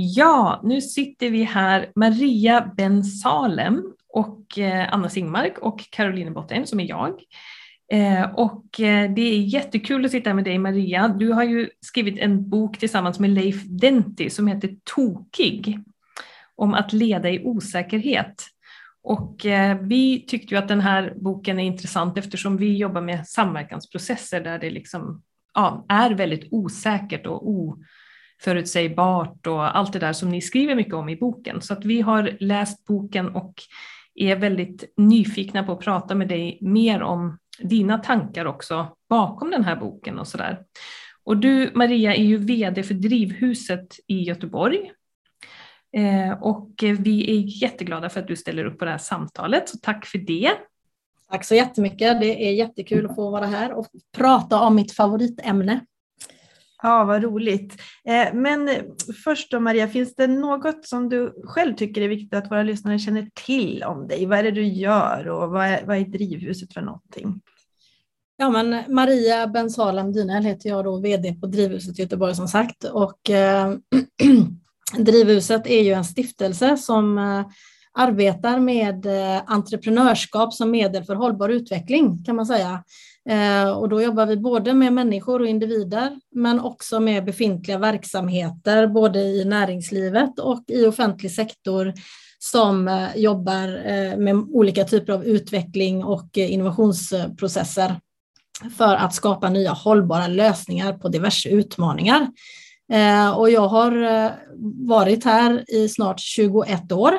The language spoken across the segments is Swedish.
Ja, nu sitter vi här, Maria Ben Salem och eh, Anna Singmark och Caroline Botten som är jag. Eh, och eh, det är jättekul att sitta här med dig Maria. Du har ju skrivit en bok tillsammans med Leif Denti som heter Tokig. Om att leda i osäkerhet. Och vi tyckte ju att den här boken är intressant eftersom vi jobbar med samverkansprocesser där det liksom, ja, är väldigt osäkert och o förutsägbart och allt det där som ni skriver mycket om i boken. Så att vi har läst boken och är väldigt nyfikna på att prata med dig mer om dina tankar också bakom den här boken och sådär. Och du Maria är ju VD för Drivhuset i Göteborg. Eh, och vi är jätteglada för att du ställer upp på det här samtalet, så tack för det. Tack så jättemycket. Det är jättekul att få vara här och prata om mitt favoritämne. Ja, vad roligt. Eh, men först då Maria, finns det något som du själv tycker är viktigt att våra lyssnare känner till om dig? Vad är det du gör och vad är, vad är Drivhuset för någonting? Ja, men Maria Bensalam Dynel heter jag då, VD på Drivhuset Göteborg som sagt. Och, eh, Drivhuset är ju en stiftelse som eh, arbetar med eh, entreprenörskap som medel för hållbar utveckling kan man säga. Eh, och då jobbar vi både med människor och individer, men också med befintliga verksamheter, både i näringslivet och i offentlig sektor som eh, jobbar eh, med olika typer av utveckling och innovationsprocesser för att skapa nya hållbara lösningar på diverse utmaningar. Eh, och jag har eh, varit här i snart 21 år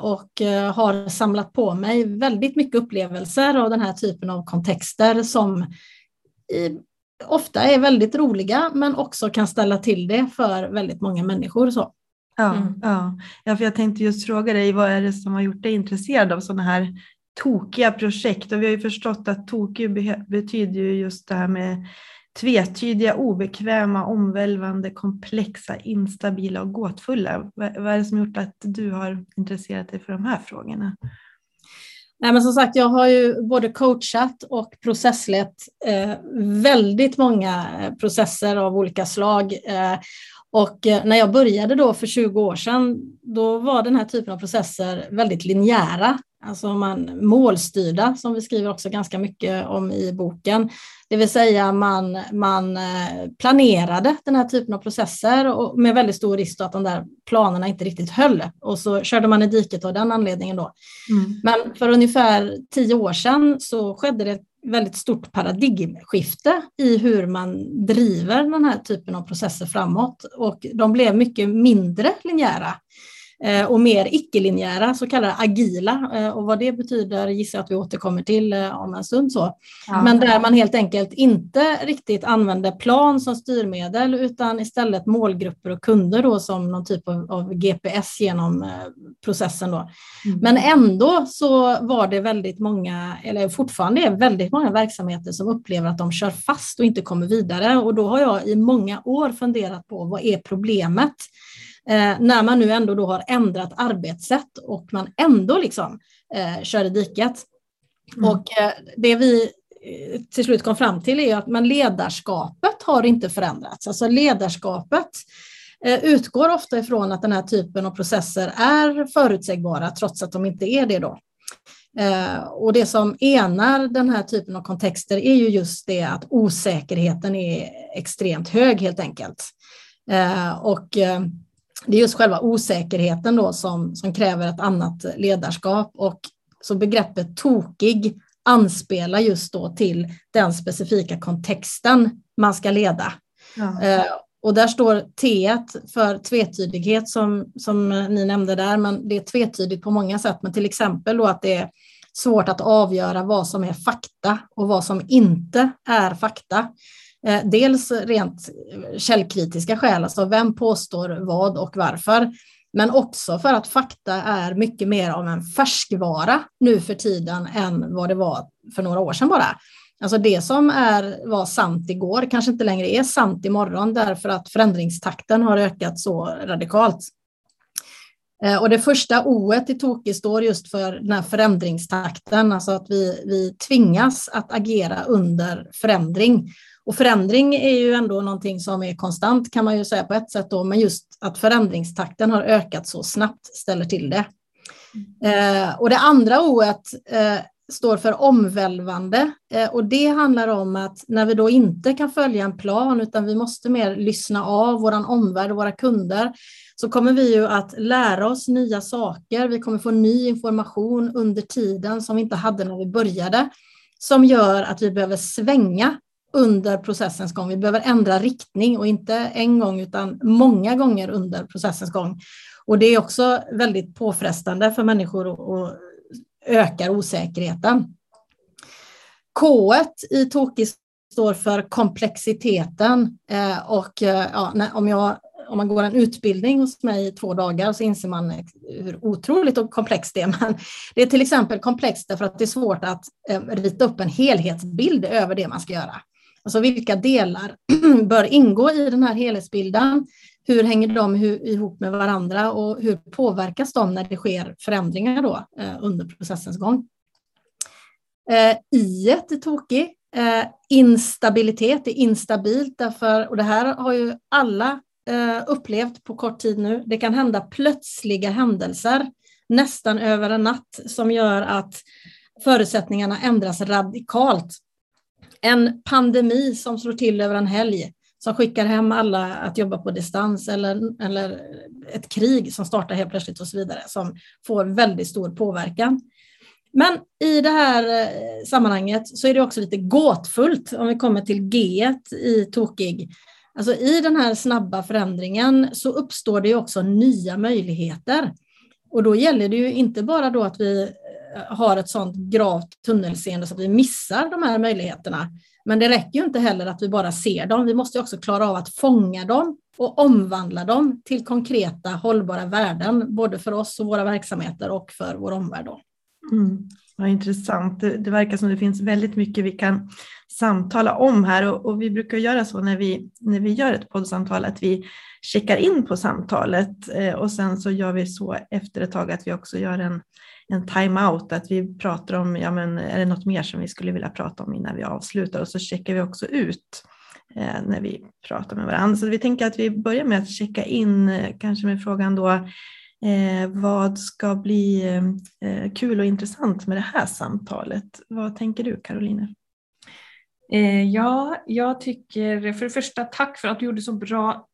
och eh, har samlat på mig väldigt mycket upplevelser av den här typen av kontexter som ofta är väldigt roliga men också kan ställa till det för väldigt många människor. Så. Ja, mm. ja. ja, för jag tänkte just fråga dig, vad är det som har gjort dig intresserad av sådana här tokiga projekt? Och vi har ju förstått att tokig betyder ju just det här med tvetydiga, obekväma, omvälvande, komplexa, instabila och gåtfulla. Vad är det som gjort att du har intresserat dig för de här frågorna? Nej, men som sagt, jag har ju både coachat och processlett eh, väldigt många eh, processer av olika slag. Eh, och eh, när jag började då för 20 år sedan, då var den här typen av processer väldigt linjära. Alltså man, målstyrda, som vi skriver också ganska mycket om i boken. Det vill säga man, man eh, planerade den här typen av processer och med väldigt stor risk att de där planerna inte riktigt höll. Och så körde man i diket av den anledningen då. Mm. Men för ungefär tio år sedan så skedde det ett väldigt stort paradigmskifte i hur man driver den här typen av processer framåt. Och de blev mycket mindre linjära. Eh, och mer icke-linjära, så kallade agila. Eh, och vad det betyder gissar jag att vi återkommer till eh, om en stund. Så. Ja. Men där man helt enkelt inte riktigt använder plan som styrmedel utan istället målgrupper och kunder då som någon typ av, av GPS genom processen. Då. Mm. Men ändå så var det väldigt många, eller fortfarande är väldigt många verksamheter som upplever att de kör fast och inte kommer vidare. Och då har jag i många år funderat på vad är problemet? Eh, när man nu ändå då har ändrat arbetssätt och man ändå liksom eh, kör i diket. Mm. Och eh, det vi eh, till slut kom fram till är att men ledarskapet har inte förändrats. Alltså ledarskapet eh, utgår ofta ifrån att den här typen av processer är förutsägbara trots att de inte är det då. Eh, och det som enar den här typen av kontexter är ju just det att osäkerheten är extremt hög helt enkelt. och det är just själva osäkerheten då som, som kräver ett annat ledarskap och så begreppet tokig anspelar just då till den specifika kontexten man ska leda. Ja. Eh, och där står T för tvetydighet som, som ni nämnde där, men det är tvetydigt på många sätt. Men till exempel då att det svårt att avgöra vad som är fakta och vad som inte är fakta. Eh, dels rent eh, källkritiska skäl, alltså vem påstår vad och varför. Men också för att fakta är mycket mer av en färskvara nu för tiden än vad det var för några år sedan bara. Alltså det som är, var sant igår kanske inte längre är sant imorgon därför att förändringstakten har ökat så radikalt. Eh, och det första O i Toki står just för den här förändringstakten, alltså att vi, vi tvingas att agera under förändring. Och förändring är ju ändå någonting som är konstant kan man ju säga på ett sätt då, men just att förändringstakten har ökat så snabbt ställer till det. Eh, och det andra O eh, står för omvälvande eh, och det handlar om att när vi då inte kan följa en plan utan vi måste mer lyssna av våran omvärld och våra kunder så kommer vi ju att lära oss nya saker. Vi kommer få ny information under tiden som vi inte hade när vi började som gör att vi behöver svänga under processens gång. Vi behöver ändra riktning och inte en gång utan många gånger under processens gång. Och det är också väldigt påfrestande för människor och ökar osäkerheten. K i Toki står för komplexiteten eh, och eh, ja, om jag om man går en utbildning hos mig i två dagar så inser man hur otroligt och komplext det är. Men det är till exempel komplext därför att det är svårt att eh, rita upp en helhetsbild över det man ska göra. Alltså vilka delar bör ingå i den här helhetsbilden? Hur hänger de ihop med varandra och hur påverkas de när det sker förändringar då eh, under processens gång? Eh, I är tokig. Eh, instabilitet är instabilt därför, och det här har ju alla eh, upplevt på kort tid nu. Det kan hända plötsliga händelser nästan över en natt som gör att förutsättningarna ändras radikalt en pandemi som slår till över en helg, som skickar hem alla att jobba på distans eller, eller ett krig som startar helt plötsligt och så vidare, som får väldigt stor påverkan. Men i det här eh, sammanhanget så är det också lite gåtfullt om vi kommer till G i tokig. Alltså i den här snabba förändringen så uppstår det också nya möjligheter. Och då gäller det ju inte bara då att vi har ett sådant gravt tunnelseende så att vi missar de här möjligheterna. Men det räcker ju inte heller att vi bara ser dem. Vi måste också klara av att fånga dem och omvandla dem till konkreta hållbara värden, både för oss och våra verksamheter och för vår omvärld. Mm. Vad intressant. Det, det, verkar som det finns väldigt mycket vi kan samtala om här och, och, vi brukar göra så när vi, när vi gör ett poddsamtal att vi checkar in på samtalet eh, och sen så gör vi så efter ett tag att vi också gör en, en time-out, att vi pratar om, ja men är det något mer som vi skulle vilja prata om innan vi avslutar och så checkar vi också ut eh, när vi pratar med varandra. Så vi tänker att vi börjar med att checka in eh, kanske med frågan då eh, vad ska bli eh, kul och intressant med det här samtalet? Vad tänker du Caroline? Eh, ja, jag tycker för det första tack för att du gjorde så bra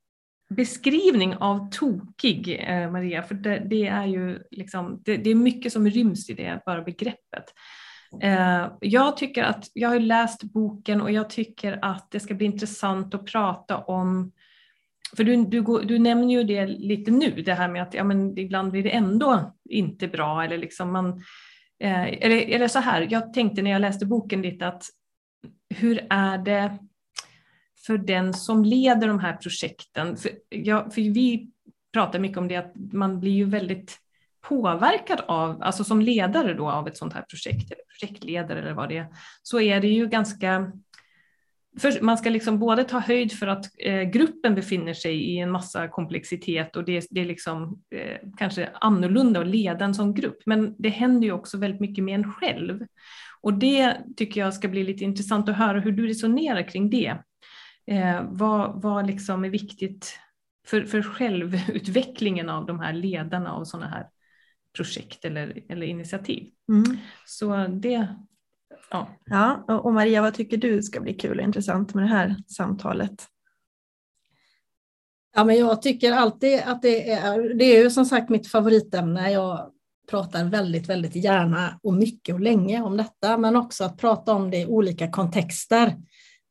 beskrivning av tokig, eh, Maria, för det, det är ju liksom, det, det, är mycket som ryms i det bara begreppet. Eh, jag tycker att, jag har läst boken och jag tycker att det ska bli intressant att prata om för du, du, du nämner ju det lite nu, det här med att ja, men ibland blir det ändå inte bra. Eller liksom man, eh, eller, eller så här, jag tänkte när jag läste boken lite att hur är det för den som leder de här projekten. För, ja, för vi pratar mycket om det att man blir ju väldigt påverkad av, alltså som ledare då av ett sånt här projekt, eller projektledare eller vad det är, så är det ju ganska för man ska liksom både ta höjd för att eh, gruppen befinner sig i en massa komplexitet och det, det är liksom, eh, kanske annorlunda att leda en sån grupp, men det händer ju också väldigt mycket med en själv. Och det tycker jag ska bli lite intressant att höra hur du resonerar kring det. Eh, vad, vad liksom är viktigt för, för självutvecklingen av de här ledarna av sådana här projekt eller, eller initiativ. Mm. Så det, ja. ja. Och Maria, vad tycker du ska bli kul och intressant med det här samtalet? Ja, men jag tycker alltid att det är, det är ju som sagt mitt favoritämne. Jag pratar väldigt, väldigt gärna och mycket och länge om detta, men också att prata om det i olika kontexter.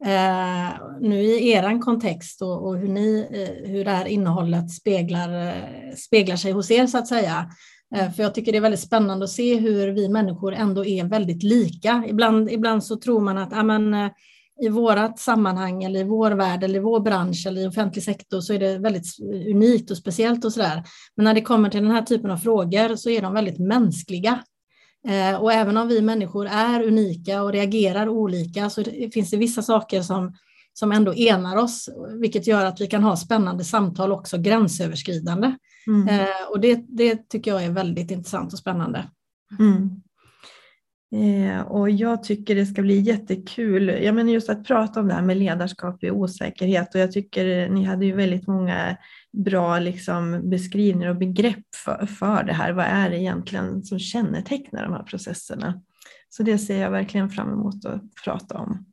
Eh, nu i er kontext och, och, hur, ni, eh, hur det här innehållet speglar, eh, speglar sig hos er så att säga. Eh, för jag tycker det är väldigt spännande att se hur vi människor ändå är väldigt lika. Ibland, ibland så tror man att amen, eh, i vårt sammanhang eller i vår värld eller i vår bransch eller i offentlig sektor så är det väldigt unikt och speciellt och sådär. Men när det kommer till den här typen av frågor så är de väldigt mänskliga. Eh, och även om vi människor är unika och reagerar olika så finns det vissa saker som, som ändå enar oss, vilket gör att vi kan ha spännande samtal också gränsöverskridande. Mm. Eh, och det, det tycker jag är väldigt intressant och spännande. Mm. Eh, och jag tycker det ska bli jättekul. Jag menar just att prata om det här med ledarskap i osäkerhet och jag tycker eh, ni hade ju väldigt många bra liksom, beskrivningar och begrepp för, för det här. Vad är det egentligen som kännetecknar de här processerna? Så det ser jag verkligen fram emot att prata om.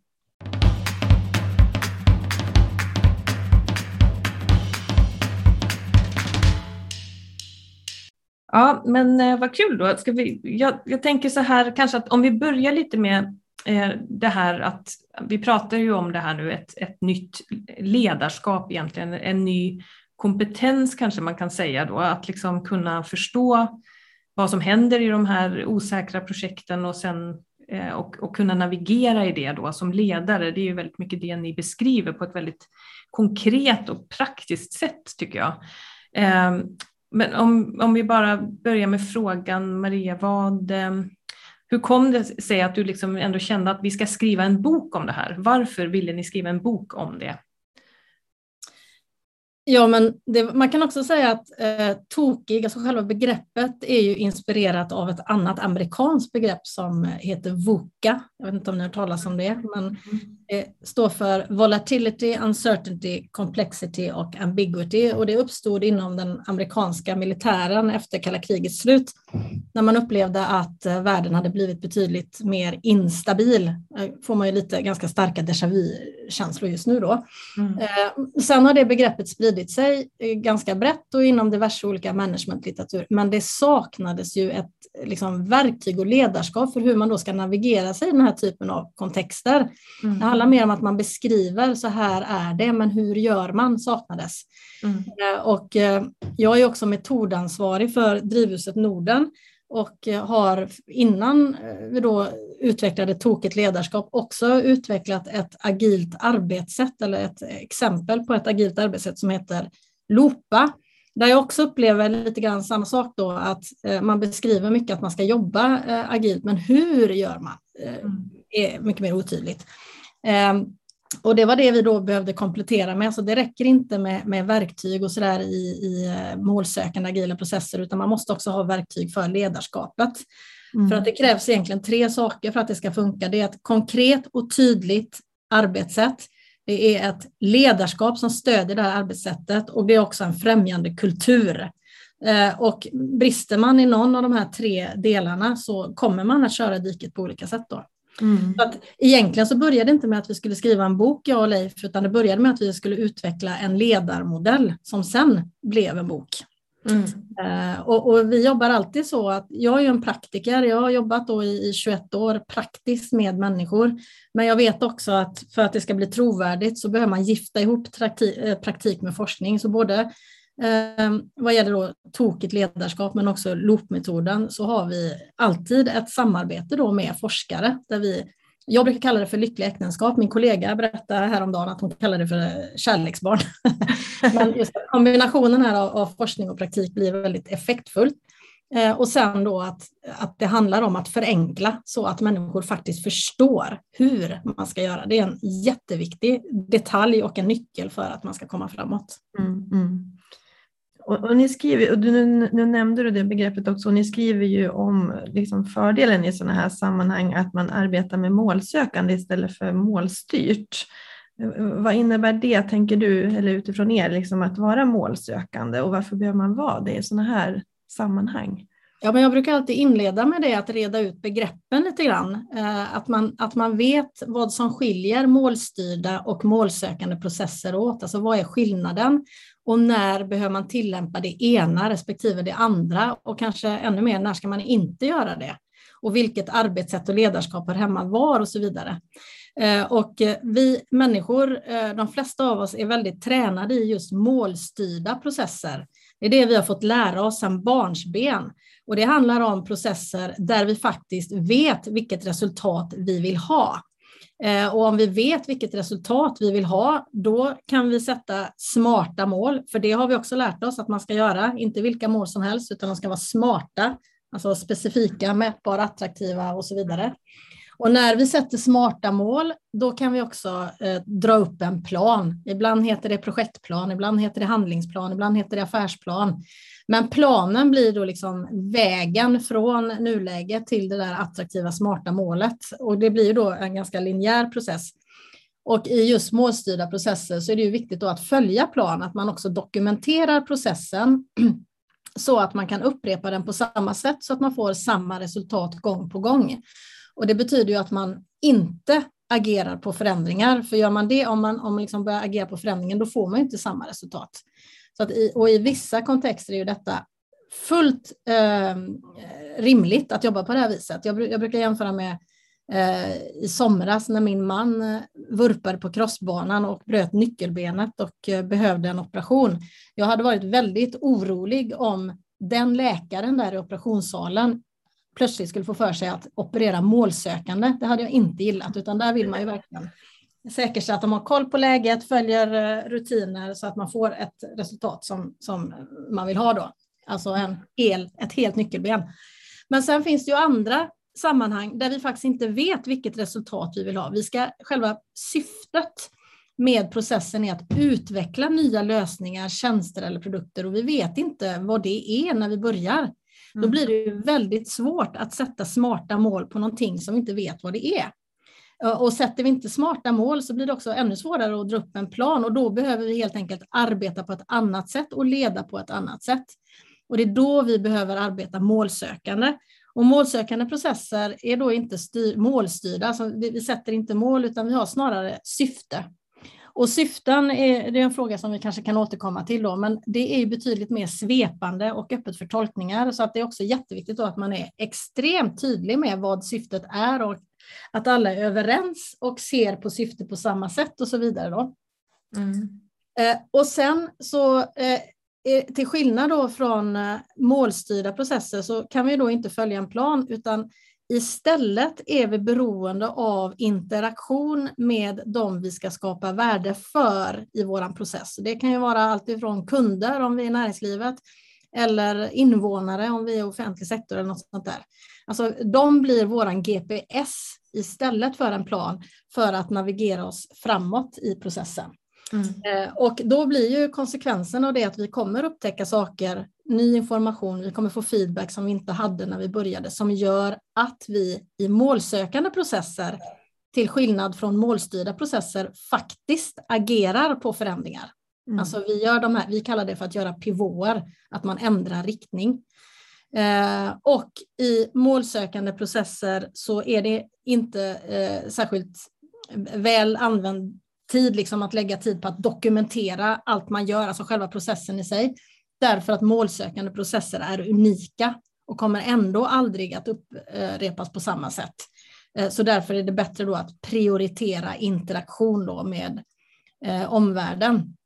Ja, men eh, vad kul då. Ska vi, jag, jag tänker så här kanske att om vi börjar lite med eh, det här att vi pratar ju om det här nu, ett, ett nytt ledarskap egentligen, en ny kompetens kanske man kan säga då, att liksom kunna förstå vad som händer i de här osäkra projekten och sen eh, och, och, kunna navigera i det då som ledare. Det är ju väldigt mycket det ni beskriver på ett väldigt konkret och praktiskt sätt tycker jag. Ehm, men om, om vi bara börjar med frågan, Maria, vad, eh, hur kom det sig att du liksom ändå kände att vi ska skriva en bok om det här? Varför ville ni skriva en bok om det? Ja, men det, man kan också säga att eh, tokig, alltså själva begreppet är ju inspirerat av ett annat amerikanskt begrepp som heter VUCA. Jag vet inte om ni har talas om det, men det står för Volatility, Uncertainty, Complexity och Ambiguity och det uppstod inom den amerikanska militären efter kalla krigets slut när man upplevde att eh, världen hade blivit betydligt mer instabil. Eh, får man ju lite ganska starka déjà vu-känslor just nu då. Mm. Eh, sen har det begreppet spridit sig ganska brett och inom diverse olika managementlitteratur, men det saknades ju ett liksom, verktyg och ledarskap för hur man då ska navigera sig i den här typen av kontexter. Mm. Det handlar mer om att man beskriver, så här är det, men hur gör man saknades. Mm. Och jag är också metodansvarig för Drivhuset Norden och har innan vi då utvecklade Tokigt ledarskap också utvecklat ett agilt arbetssätt eller ett exempel på ett agilt arbetssätt som heter Lopa. Där jag också upplever lite grann samma sak då att eh, man beskriver mycket att man ska jobba eh, agilt men hur gör man eh, mm. är mycket mer otydligt. Och det var det vi då behövde komplettera med. Så det räcker inte med, med verktyg och sådär i, i eh, målsökande agila processer, utan man måste också ha verktyg för ledarskapet. Mm. För att det krävs egentligen tre saker för att det ska funka. Det är ett konkret och tydligt arbetssätt. Det är ett ledarskap som stödjer det här arbetssättet och det är också en främjande kultur. Eh, och brister man i någon av de här tre delarna så kommer man att köra diket på olika sätt. Då. Mm. Så att egentligen så började det inte med att vi skulle skriva en bok, jag och Leif, utan det började med att vi skulle utveckla en ledarmodell som sen blev en bok. Mm. Uh, och, och, vi jobbar alltid så att jag är en praktiker, jag har jobbat då i, i 21 år praktiskt med människor, men jag vet också att för att det ska bli trovärdigt så behöver man gifta ihop praktik, eh, praktik med forskning. Så både Eh, vad gäller då tokigt ledarskap men också loopmetoden så har vi alltid ett samarbete då med forskare där vi jag brukar kalla det för lyckliga äktenskap. Min kollega berättade häromdagen att hon kallar det för kärleksbarn. Men just kombinationen här av, av, forskning och praktik blir väldigt effektfull. Eh, och sen då att, att det handlar om att förenkla så att människor faktiskt förstår hur man ska göra. Det är en jätteviktig detalj och en nyckel för att man ska komma framåt. Mm, mm. Och, och, ni skriver, och du, nu, nu, nämnde du det begreppet också, och ni skriver ju om liksom fördelen i sådana här sammanhang att man arbetar med målsökande istället för målstyrt. Vad innebär det, tänker du, eller utifrån er, liksom att vara målsökande och varför behöver man vara det i sådana här sammanhang? Ja, men jag brukar alltid inleda med det, att reda ut begreppen lite grann. Eh, att man, att man vet vad som skiljer målstyrda och målsökande processer åt. Alltså vad är skillnaden? Och när behöver man tillämpa det ena respektive det andra? Och kanske ännu mer, när ska man inte göra det? Och vilket arbetssätt och ledarskap hör hemma var och så vidare. Eh, och eh, vi människor, eh, de flesta av oss är väldigt tränade i just målstyrda processer Det är det vi har fått lära oss sedan barnsben. Och det handlar om processer där vi faktiskt vet vilket resultat vi vill ha. Eh, och om vi vet vilket resultat vi vill ha, då kan vi sätta smarta mål, för det har vi också lärt oss att man ska göra, inte vilka mål som helst, utan de ska vara smarta, alltså specifika, mätbara, attraktiva och så vidare. Och när vi sätter smarta mål, då kan vi också eh, dra upp en plan. Ibland heter det projektplan, ibland heter det handlingsplan, ibland heter det affärsplan. Men planen blir då liksom vägen från nuläget till det där attraktiva smarta målet. Och det blir då en ganska linjär process. Och i just målstyrda processer så är det ju viktigt då att följa plan, att man också dokumenterar processen så att man kan upprepa den på samma sätt så att man får samma resultat gång på gång. Och det betyder ju att man inte agerar på förändringar, för gör man det, om man, om man liksom börjar agera på förändringen, då får man inte samma resultat. Så att i, och i vissa kontexter är ju detta fullt eh, rimligt att jobba på det här viset. Jag, jag brukar jämföra med eh, i somras när min man eh, vurpade på crossbanan och bröt nyckelbenet och eh, behövde en operation. Jag hade varit väldigt orolig om den läkaren där i operationssalen plötsligt skulle få för sig att operera målsökande. Det hade jag inte gillat, utan där vill man ju verkligen säkerställa att de har koll på läget, följer eh, rutiner så att man får ett resultat som, som man vill ha då. Alltså en hel, ett helt nyckelben. Men sen finns det ju andra sammanhang där vi faktiskt inte vet vilket resultat vi vill ha. Vi ska, själva syftet med processen är att utveckla nya lösningar, tjänster eller produkter och vi vet inte vad det är när vi börjar. Då mm. blir det väldigt svårt att sätta smarta mål på någonting som vi inte vet vad det är. Eh, och sätter vi inte smarta mål så blir det också ännu svårare att dra upp en plan och då behöver vi helt enkelt arbeta på ett annat sätt och leda på ett annat sätt. Och det är då vi behöver arbeta målsökande. Och målsökande processer är då inte styr, målstyrda, alltså vi, vi sätter inte mål utan vi har snarare syfte. Och syften är, det är en fråga som vi kanske kan återkomma till då, men det är betydligt mer svepande och öppet för tolkningar, så att det är också jätteviktigt då att man är extremt tydlig med vad syftet är och att alla är överens och ser på syfte på samma sätt och så vidare. Då. Mm. Eh, och sen så eh, till skillnad då från eh, målstyrda processer så kan vi då inte följa en plan utan Istället är vi beroende av interaktion med de vi ska skapa värde för i vår process. Det kan ju vara alltifrån kunder om vi är näringslivet eller invånare om vi är offentlig sektor eller något sånt där. Alltså, de blir våran GPS istället för en plan för att navigera oss framåt i processen. Mm. Eh, och då blir ju konsekvensen av det att vi kommer upptäcka saker, ny information, vi kommer få feedback som vi inte hade när vi började, som gör att vi i målsökande processer, till skillnad från målstyrda processer, faktiskt agerar på förändringar. Mm. Alltså vi, gör de här, vi kallar det för att göra pivoter, att man ändrar riktning. Eh, och i målsökande processer så är det inte eh, särskilt väl använd tid, liksom att lägga tid på att dokumentera allt man gör, alltså själva processen i sig. Därför att målsökande processer är unika och kommer ändå aldrig att upprepas eh, på samma sätt. Eh, så därför är det bättre då att prioritera interaktion då med eh, omvärlden.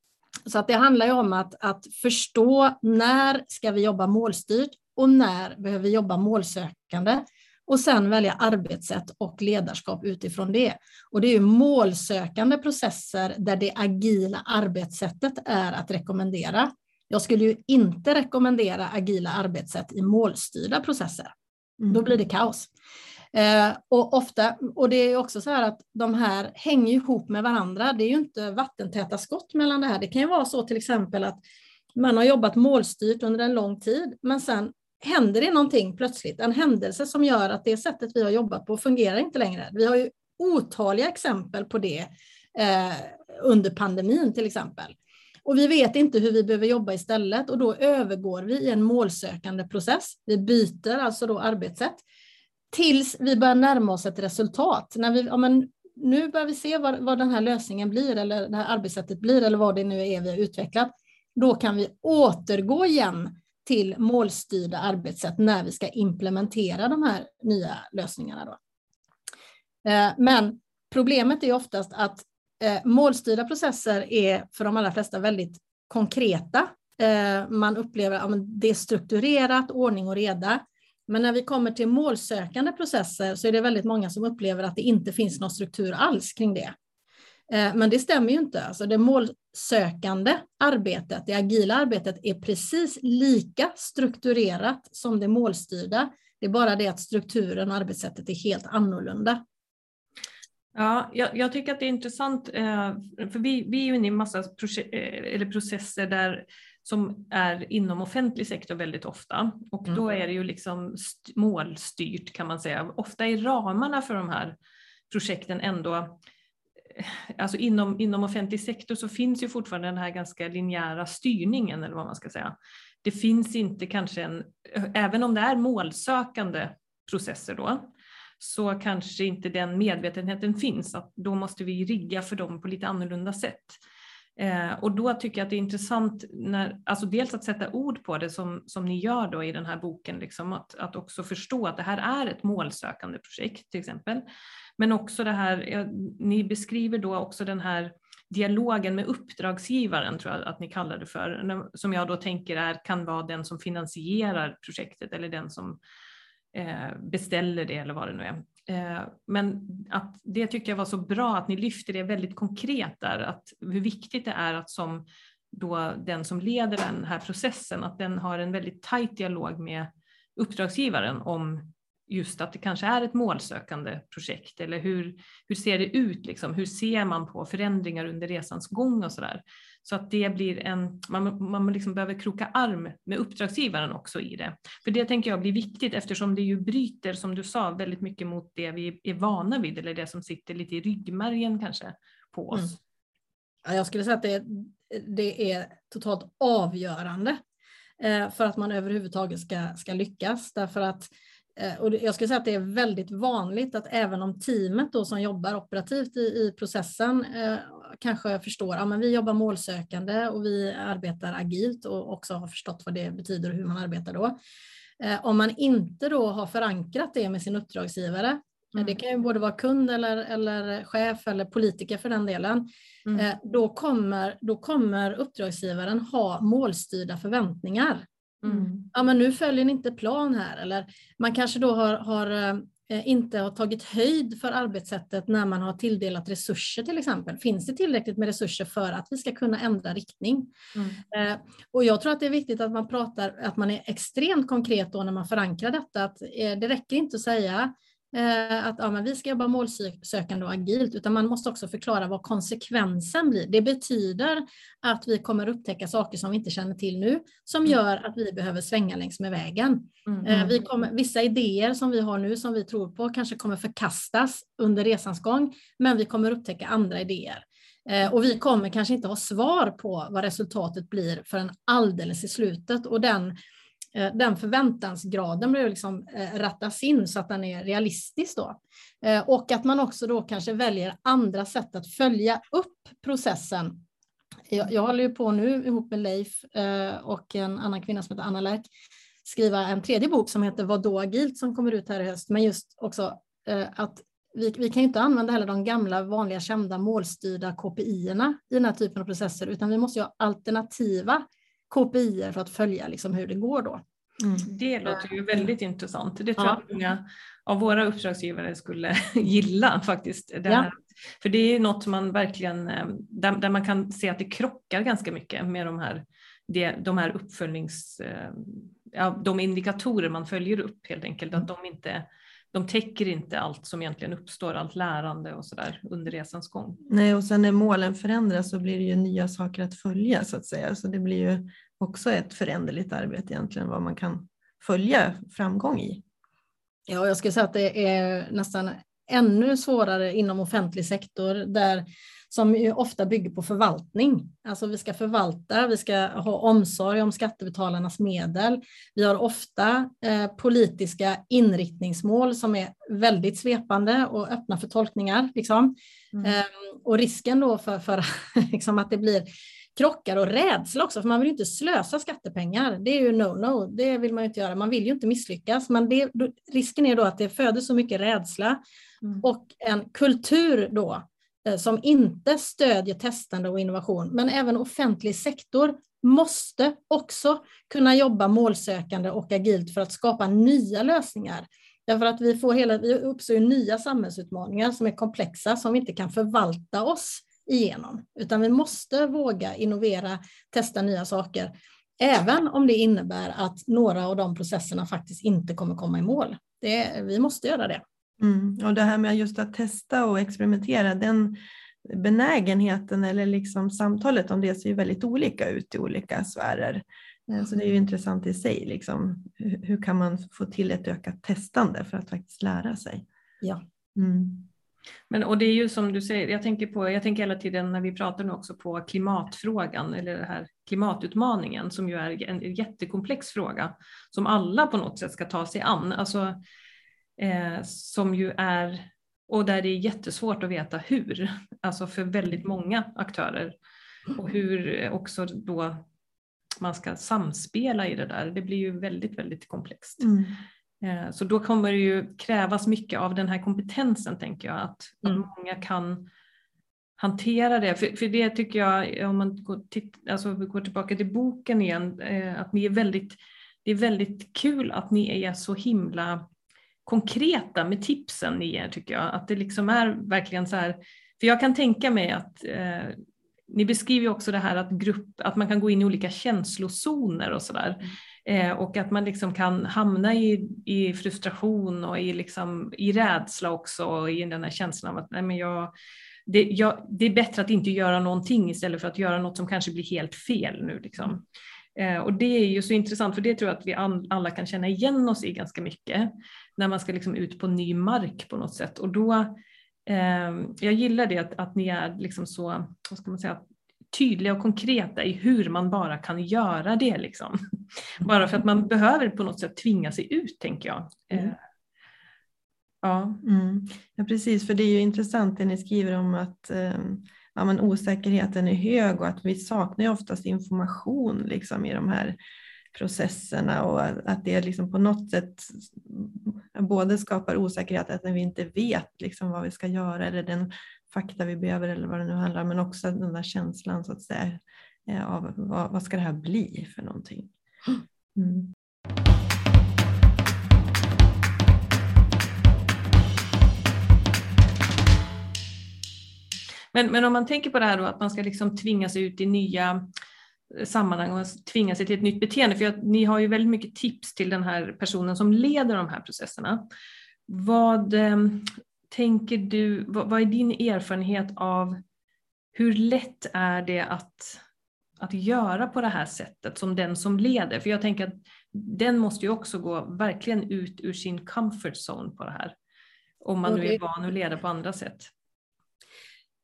Så att det handlar ju om att, att förstå när ska vi jobba målstyrt och när behöver vi jobba målsökande och sen välja arbetssätt och ledarskap utifrån det. Och det är ju målsökande processer där det agila arbetssättet är att rekommendera. Jag skulle ju inte rekommendera agila arbetssätt i målstyrda processer. Mm. Då blir det kaos. Eh, och, ofta, och det är också så här att de här hänger ihop med varandra. Det är ju inte vattentäta skott mellan det här. Det kan ju vara så till exempel att man har jobbat målstyrt under en lång tid, men sen händer det någonting plötsligt, en händelse som gör att det sättet vi har jobbat på fungerar inte längre. Vi har ju otaliga exempel på det eh, under pandemin till exempel. Och vi vet inte hur vi behöver jobba istället och då övergår vi i en målsökande process. Vi byter alltså då arbetssätt tills vi börjar närma oss ett resultat. När vi, ja, men nu börjar vi se vad, vad den här lösningen blir eller det här arbetssättet blir eller vad det nu är vi har utvecklat. Då kan vi återgå igen till målstyrda arbetssätt när vi ska implementera de här nya lösningarna. Då. Eh, men problemet är oftast att eh, målstyrda processer är för de allra flesta väldigt konkreta. Eh, man upplever att det är strukturerat, ordning och reda. Men när vi kommer till målsökande processer så är det väldigt många som upplever att det inte finns någon struktur alls kring det. Eh, men det stämmer ju inte. Alltså det målsökande arbetet, det agila arbetet, är precis lika strukturerat som det målstyrda. Det är bara det att strukturen och arbetssättet är helt annorlunda. Ja, jag, jag tycker att det är intressant, eh, för vi, vi är ju inne i massa eller processer där som är inom offentlig sektor väldigt ofta. Och då mm. är det ju liksom målstyrt kan man säga. Ofta är ramarna för de här projekten ändå eh, Alltså inom, inom offentlig sektor så finns ju fortfarande den här ganska linjära styrningen eller vad man ska säga. Det finns inte kanske en, även om det är målsökande processer då, så kanske inte den medvetenheten finns. Att då måste vi rigga för dem på lite annorlunda sätt. Eh, och då tycker jag att det är intressant, när, alltså dels att sätta ord på det som, som ni gör då i den här boken, liksom, att, att också förstå att det här är ett målsökande projekt till exempel. Men också det här, ja, ni beskriver då också den här dialogen med uppdragsgivaren, tror jag att ni kallar det för, som jag då tänker är, kan vara den som finansierar projektet eller den som eh, beställer det eller vad det nu är. Eh, men att det tyckte jag var så bra att ni lyfter det väldigt konkret där, att hur viktigt det är att som då den som leder den här processen, att den har en väldigt tajt dialog med uppdragsgivaren om just att det kanske är ett målsökande projekt eller hur, hur ser det ut, liksom? hur ser man på förändringar under resans gång och så där. Så att det blir en, man, man liksom behöver kroka arm med uppdragsgivaren också i det. För det tänker jag blir viktigt eftersom det ju bryter, som du sa, väldigt mycket mot det vi är vana vid eller det som sitter lite i ryggmärgen kanske på oss. Mm. Ja, jag skulle säga att det, det är totalt avgörande eh, för att man överhuvudtaget ska, ska lyckas. Därför att Eh, och jag skulle säga att det är väldigt vanligt att även om teamet då som jobbar operativt i, i processen eh, kanske förstår att ja, vi jobbar målsökande och vi arbetar agilt och också har förstått vad det betyder och hur man arbetar då. Eh, om man inte då har förankrat det med sin uppdragsgivare, mm. det kan ju både vara kund eller, eller chef eller politiker för den delen, mm. eh, då, kommer, då kommer uppdragsgivaren ha målstyrda förväntningar. Mm. Ja, men nu följer ni inte plan här. Eller man kanske då har, har eh, inte har tagit höjd för arbetssättet när man har tilldelat resurser till exempel. Finns det tillräckligt med resurser för att vi ska kunna ändra riktning? Mm. Eh, och jag tror att det är viktigt att man pratar, att man är extremt konkret då när man förankrar detta. Att eh, det räcker inte att säga att ja, men vi ska jobba målsökande och agilt, utan man måste också förklara vad konsekvensen blir. Det betyder att vi kommer upptäcka saker som vi inte känner till nu, som mm. gör att vi behöver svänga längs med vägen. Mm. Eh, vi kommer, vissa idéer som vi har nu, som vi tror på, kanske kommer förkastas under resans gång, men vi kommer upptäcka andra idéer. Eh, och vi kommer kanske inte ha svar på vad resultatet blir förrän alldeles i slutet. Och den Eh, Eh, den förväntansgraden behöver liksom eh, rattas in så att den är realistisk då. Eh, och att man också då kanske väljer andra sätt att följa upp processen. Jag, jag håller ju på nu ihop med Leif och en annan kvinna som heter Anna Lärk skriva en tredje bok som heter Vad då agilt som kommer ut här i höst. Men just också att vi, vi kan inte använda heller de gamla vanliga kända målstyrda KPI-erna i den här typen av processer utan vi måste ha alternativa KPI för att följa liksom hur det går då. Mm. Det låter ju väldigt intressant. Det tror jag att många av våra uppdragsgivare skulle gilla faktiskt. Det ja. För det är något man verkligen, eh, där, där, man kan se att det krockar ganska mycket med de här, de här uppföljnings, eh, ja, de indikatorer man följer upp helt enkelt. Att de inte de täcker inte allt som egentligen uppstår, allt lärande och sådär under resans gång. Nej, och sen när målen förändras så blir det ju nya saker att följa så att säga. Så det blir ju också ett föränderligt arbete egentligen, vad man kan följa framgång i. Ja, jag skulle säga att det är nästan ännu svårare inom offentlig sektor där som ju ofta bygger på förvaltning. Alltså vi ska förvalta, vi ska ha omsorg om skattebetalarnas medel. Vi har ofta eh, politiska inriktningsmål som är väldigt svepande och öppna för tolkningar. Liksom. Mm. Eh, och risken då för, för liksom att det blir krockar och rädsla också, för man vill inte slösa skattepengar. Det är ju no-no, det vill man inte göra. Man vill ju inte misslyckas, men det, risken är då att det föder så mycket rädsla mm. och en kultur då Eh, som inte stödjer testande och innovation. Men även offentlig sektor måste också kunna jobba målsökande och agilt för att skapa nya lösningar. Därför att vi, får hela, vi uppstår nya samhällsutmaningar som är komplexa, som vi inte kan förvalta oss igenom, utan vi måste våga innovera, testa nya saker, även om det innebär att några av de processerna faktiskt inte kommer komma i mål. Det, vi måste göra det. Mm. Och det här med just att testa och experimentera, den benägenheten eller liksom samtalet om det ser ju väldigt olika ut i olika sfärer. Eh, så det är ju intressant i sig. Liksom. Hur kan man få till ett ökat testande för att faktiskt lära sig? Ja. Mm. Men, och det är ju som du säger, jag tänker, på, jag tänker hela tiden när vi pratar nu också på klimatfrågan eller den här klimatutmaningen som ju är en jättekomplex fråga som alla på något sätt ska ta sig an. Alltså, eh, som ju är, och där det är jättesvårt att veta hur, alltså för väldigt många aktörer. Och hur också då man ska samspela i det där. Det blir ju väldigt, väldigt komplext. Mm. Eh, så då kommer det ju krävas mycket av den här kompetensen tänker jag, att, mm. att många kan hantera det. För, för det tycker jag, om man går, titt, alltså, går tillbaka till boken igen, eh, att ni är väldigt, det är väldigt kul att ni är så himla konkreta med tipsen ni ger tycker jag. Att det liksom är verkligen så här, för jag kan tänka mig att eh, ni beskriver också det här att, grupp, att man kan gå in i olika känslozoner och sådär. Mm. Eh, och att man liksom kan hamna i, i frustration och i, liksom, i rädsla också och i den här känslan av att nej, men jag, det, jag, det är bättre att inte göra någonting istället för att göra något som kanske blir helt fel nu. Liksom. Eh, och det är ju så intressant för det tror jag att vi alla kan känna igen oss i ganska mycket när man ska liksom ut på ny mark på något sätt. Och då, eh, jag gillar det att, att ni är liksom så, vad ska man säga, tydliga och konkreta i hur man bara kan göra det. Liksom. Bara för att man behöver på något sätt tvinga sig ut, tänker jag. Mm. Eh, ja. Mm. ja, precis, för det är ju intressant det ni skriver om att eh, ja, men osäkerheten är hög och att vi saknar ju oftast information liksom, i de här processerna och att det liksom på något sätt både skapar osäkerhet att vi inte vet liksom vad vi ska göra eller den fakta vi behöver eller vad det nu handlar om, men också den där känslan så att säga eh, av vad, vad ska det här bli för någonting. Mm. Men, men om man tänker på det här då att man ska liksom tvinga sig ut i nya sammanhang och tvinga sig till ett nytt beteende. För ni har ju väldigt mycket tips till den här personen som leder de här processerna. Vad, eh, tänker du, vad, vad är din erfarenhet av hur lätt är det att, att göra på det här sättet som den som leder? För jag tänker att den måste ju också gå verkligen ut ur sin comfort zone på det här. Om man nu är van att leda på andra sätt.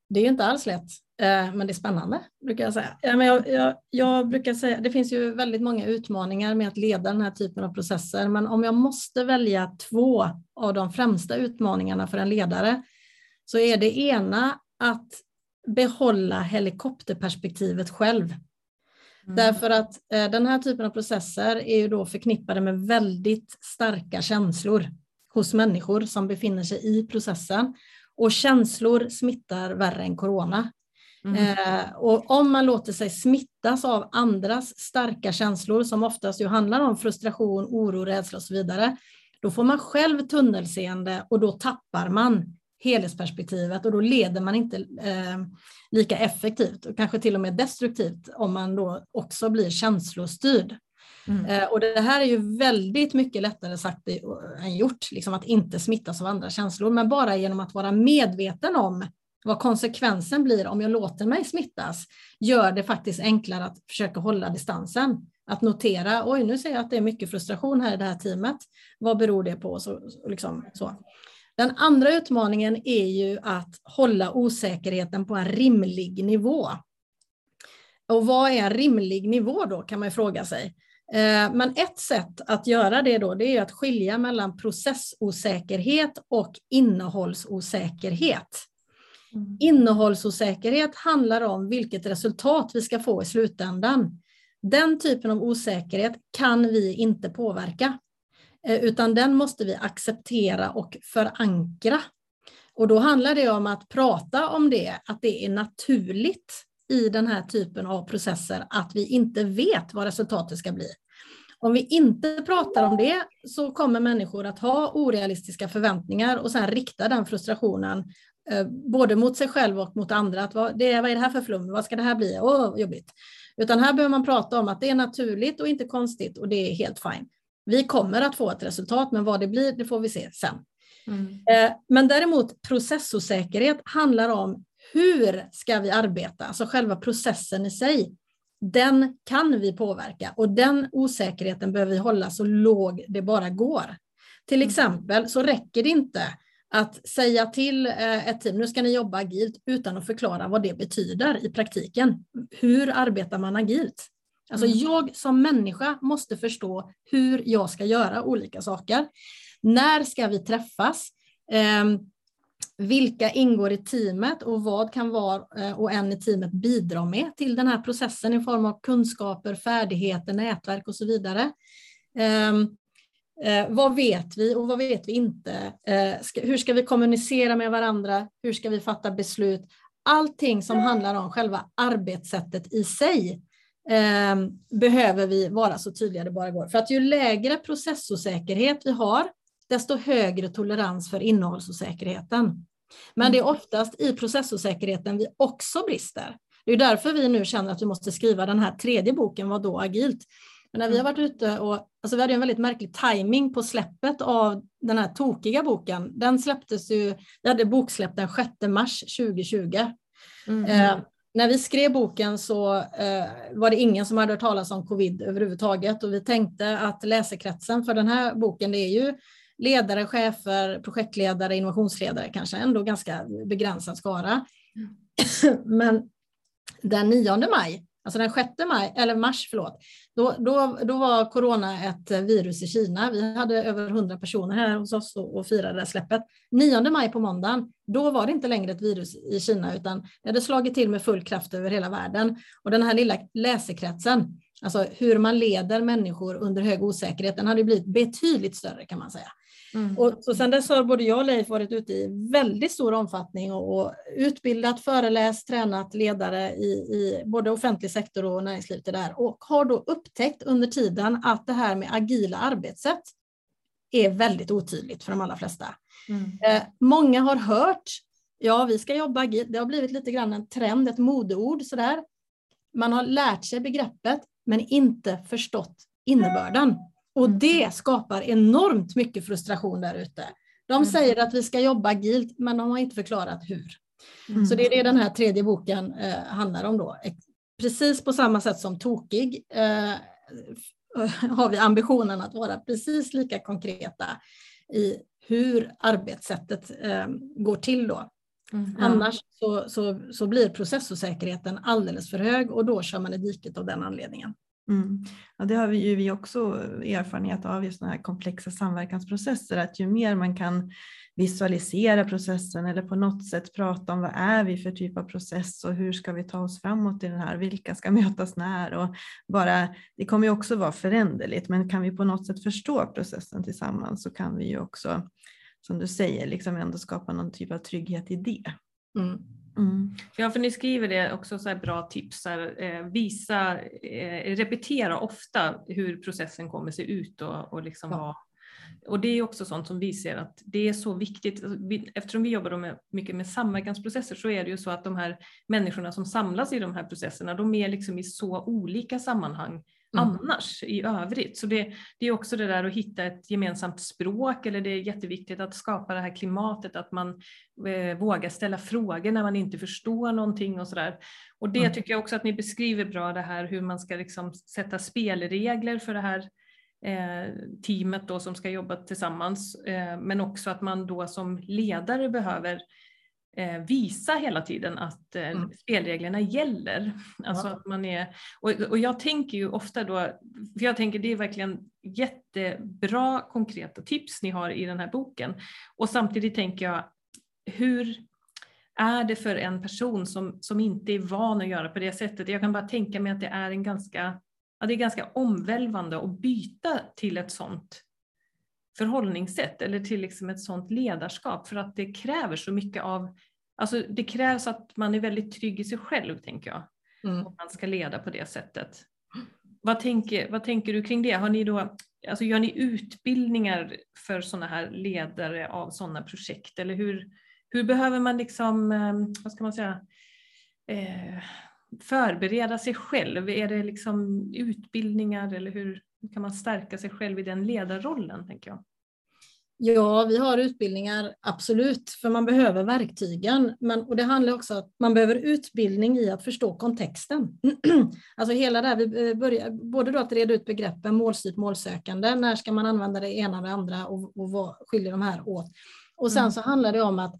Det är inte alls lätt, men det är spännande brukar jag säga. Jag, jag, jag, brukar säga. Det finns ju väldigt många utmaningar med att leda den här typen av processer, men om jag måste välja två av de främsta utmaningarna för en ledare så är det ena att behålla helikopterperspektivet själv. Mm. Därför att eh, den här typen av processer är ju då förknippade med väldigt starka känslor hos människor som befinner sig i processen. Och känslor smittar värre än corona. Mm. Eh, och om man låter sig smittas av andras starka känslor, som oftast ju handlar om frustration, oro, rädsla och så vidare, då får man själv tunnelseende och då tappar man helhetsperspektivet och då leder man inte eh, lika effektivt och kanske till och med destruktivt om man då också blir känslostyrd. Mm. Eh, och det här är ju väldigt mycket lättare sagt än gjort, liksom att inte smittas av andra känslor, men bara genom att vara medveten om vad konsekvensen blir om jag låter mig smittas, gör det faktiskt enklare att försöka hålla distansen. Att notera, oj nu ser jag att det är mycket frustration här i det här teamet. Vad beror det på? Så, liksom, så. Den andra utmaningen är ju att hålla osäkerheten på en rimlig nivå. Och vad är en rimlig nivå då kan man ju fråga sig. Eh, men ett sätt att göra det då, det är att skilja mellan processosäkerhet och innehållsosäkerhet. Mm. Innehållsosäkerhet handlar om vilket resultat vi ska få i slutändan. Den typen av osäkerhet kan vi inte påverka, eh, utan den måste vi acceptera och förankra. Och då handlar det om att prata om det, att det är naturligt i den här typen av processer att vi inte vet vad resultatet ska bli. Om vi inte pratar om det så kommer människor att ha orealistiska förväntningar och sen rikta den frustrationen både mot sig själv och mot andra. Att vad, det, vad är det här för flum? Vad ska det här bli? Åh, oh, jobbigt. Utan här behöver man prata om att det är naturligt och inte konstigt och det är helt fine. Vi kommer att få ett resultat, men vad det blir, det får vi se sen. Mm. Eh, men däremot processosäkerhet handlar om hur ska vi arbeta, alltså själva processen i sig. Den kan vi påverka och den osäkerheten behöver vi hålla så låg det bara går. Till mm. exempel så räcker det inte att säga till eh, ett team, nu ska ni jobba agilt, utan att förklara vad det betyder i praktiken. Hur arbetar man agilt? Alltså mm. jag som människa måste förstå hur jag ska göra olika saker. När ska vi träffas? Eh, vilka ingår i teamet och vad kan var eh, och en i teamet bidra med till den här processen i form av kunskaper, färdigheter, nätverk och så vidare. Eh, Eh, vad vet vi och vad vet vi inte? Eh, ska, hur ska vi kommunicera med varandra? Hur ska vi fatta beslut? Allting som handlar om själva arbetssättet i sig eh, behöver vi vara så tydliga det bara går. För att ju lägre processosäkerhet vi har, desto högre tolerans för innehållsosäkerheten. Men det är oftast i processosäkerheten vi också brister. Det är därför vi nu känner att vi måste skriva den här tredje boken, Vad då agilt? Men när vi har mm. varit ute och, alltså vi hade en väldigt märklig timing på släppet av den här tokiga boken. Den släpptes ju, vi hade boksläpp den 6 mars 2020. Mm. Eh, när vi skrev boken så eh, var det ingen som hade hört talas om covid överhuvudtaget och vi tänkte att läsekretsen för den här boken det är ju ledare, chefer, projektledare, innovationsledare kanske ändå ganska begränsad skara. Mm. Men den 9 maj Alltså den 6 maj, eller mars, förlåt, då, då, då var corona ett eh, virus i Kina. Vi hade över 100 personer här hos oss och, och firade släppet. 9 maj på måndagen, då var det inte längre ett virus i Kina, utan det hade slagit till med full kraft över hela världen. Och den här lilla läsekretsen, alltså hur man leder människor under hög osäkerhet, den hade blivit betydligt större kan man säga. Mm. Och så sen dess har både jag och Leif varit ute i väldigt stor omfattning och, och utbildat, föreläst, tränat ledare i, i, både offentlig sektor och näringslivet där och har då upptäckt under tiden att det här med agila arbetssätt är väldigt otydligt för de allra flesta. Mm. Eh, många har hört, ja vi ska jobba agilt, det har blivit lite grann en trend, ett modeord sådär. Man har lärt sig begreppet men inte förstått innebörden. Och mm. det skapar enormt mycket frustration där ute. De mm. säger att vi ska jobba agilt, men de har inte förklarat hur. Mm. Så det är det den här tredje boken eh, handlar om då. Precis på samma sätt som Tokig eh, har vi ambitionen att vara precis lika konkreta i hur arbetssättet eh, går till då. Mm. Annars så, så, så blir processosäkerheten alldeles för hög och då kör man i diket av den anledningen. Mm. Ja, det har vi ju vi också erfarenhet av i sådana här komplexa samverkansprocesser, att ju mer man kan visualisera processen eller på något sätt prata om vad är vi för typ av process och hur ska vi ta oss framåt i den här, vilka ska mötas när och bara, det kommer ju också vara föränderligt, men kan vi på något sätt förstå processen tillsammans så kan vi ju också, som du säger, liksom ändå skapa någon typ av trygghet i det. Mm. Mm. Ja, för ni skriver det också så bra tips. Här, eh, visa, eh, repetera ofta hur processen kommer se ut och, och liksom ja. vad, och det är också sånt som vi ser att det är så viktigt. Alltså, eftersom vi jobbar med, mycket med samverkansprocesser så är det ju så att de här människorna som samlas i de här processerna, de är liksom i så olika sammanhang Mm. Annars i övrigt. Så det, det, är också det där att hitta ett gemensamt språk eller det är jätteviktigt att skapa det här klimatet att man eh, vågar ställa frågor när man inte förstår någonting och sådär. Och det mm. tycker jag också att ni beskriver bra det här hur man ska liksom sätta spelregler för det här eh, teamet då som ska jobba tillsammans. Eh, men också att man då som ledare behöver eh, visa hela tiden att eh, mm. spelreglerna gäller. Alltså ja. att man är, och, och jag tänker ju ofta då, för jag tänker det är verkligen jättebra konkreta tips ni har i den här boken. Och samtidigt tänker jag, hur är det för en person som, som inte är van att göra på det sättet? Jag kan bara tänka mig att det är en ganska, ja, det är ganska omvälvande att byta till ett sånt förhållningssätt eller till liksom ett sådant ledarskap för att det kräver så mycket av, alltså det krävs att man är väldigt trygg i sig själv tänker jag. mm. om man ska leda på det sättet. Vad tänker, vad tänker du kring det? Har ni då, alltså gör ni utbildningar för sådana här ledare av sådana projekt eller hur, hur behöver man liksom, eh, vad ska man säga, eh, förbereda sig själv? Är det liksom utbildningar eller hur kan man stärka sig själv i den ledarrollen? tänker jag? Ja, vi har utbildningar, absolut, för man behöver verktygen. Men, och det handlar också om att man behöver utbildning i att förstå kontexten. alltså hela det här, vi börjar, både då att reda ut begreppen målstyrt målsökande, när ska man använda det ena och det andra och, och vad skiljer de här åt? Och sen mm. så handlar det om att,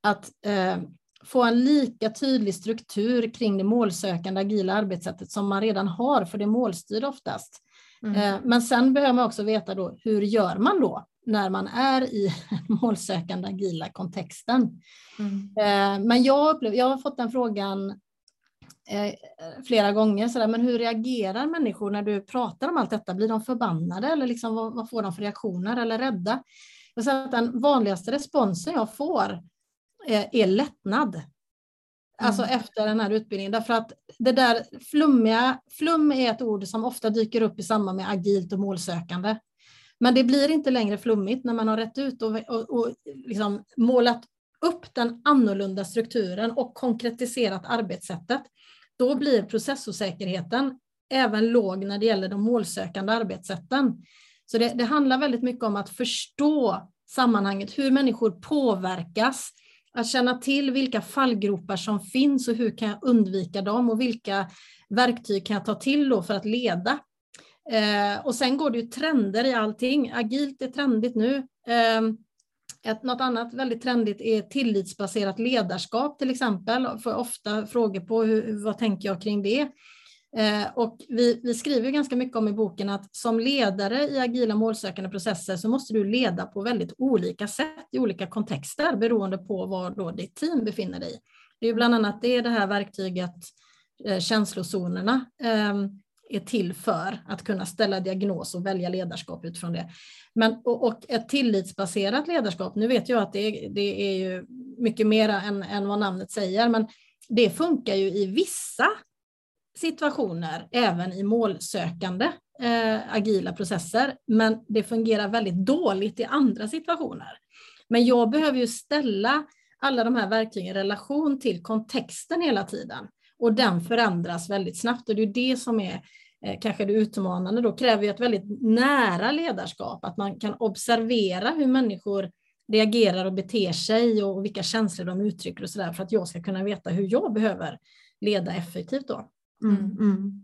att eh, få en lika tydlig struktur kring det målsökande agila arbetssättet som man redan har, för det är målstyrd oftast. Mm. Eh, men sen behöver man också veta då, hur gör man då när man är i målsökande agila kontexten? Mm. Eh, men jag, upplever, jag har fått den frågan eh, flera gånger, så där, men hur reagerar människor när du pratar om allt detta? Blir de förbannade eller liksom, vad, vad får de för reaktioner eller rädda? Säger att den vanligaste responsen jag får är lättnad. Alltså mm. efter den här utbildningen. Därför att det där flummiga, flum är ett ord som ofta dyker upp i samband med agilt och målsökande. Men det blir inte längre flummigt när man har rätt ut och, och, och liksom målat upp den annorlunda strukturen och konkretiserat arbetssättet. Då blir processosäkerheten även låg när det gäller de målsökande arbetssätten. Så det, det handlar väldigt mycket om att förstå sammanhanget, hur människor påverkas, att känna till vilka fallgropar som finns och hur kan jag undvika dem och vilka verktyg kan jag ta till då för att leda. Eh, och sen går det ju trender i allting. Agilt är trendigt nu. Eh, ett, något annat väldigt trendigt är tillitsbaserat ledarskap till exempel. Jag får ofta frågor på hur, vad tänker jag kring det. Eh, och vi, vi, skriver ganska mycket om i boken att som ledare i agila målsökande processer så måste du leda på väldigt olika sätt i olika kontexter beroende på var då ditt team befinner dig. Det är bland annat det, det här verktyget eh, känslozonerna ehm, är till för att kunna ställa diagnos och välja ledarskap utifrån det. Men, och, och ett tillitsbaserat ledarskap, nu vet jag att det, det är ju mycket mer än, än vad namnet säger, men det funkar ju i vissa situationer, även i målsökande eh, agila processer, men det fungerar väldigt dåligt i andra situationer. Men jag behöver ju ställa alla de här verktygen i relation till kontexten hela tiden och den förändras väldigt snabbt och det är det som är eh, kanske det utmanande då, kräver ju ett väldigt nära ledarskap, att man kan observera hur människor reagerar och beter sig och vilka känslor de uttrycker och så där för att jag ska kunna veta hur jag behöver leda effektivt då. Mm, mm. mm.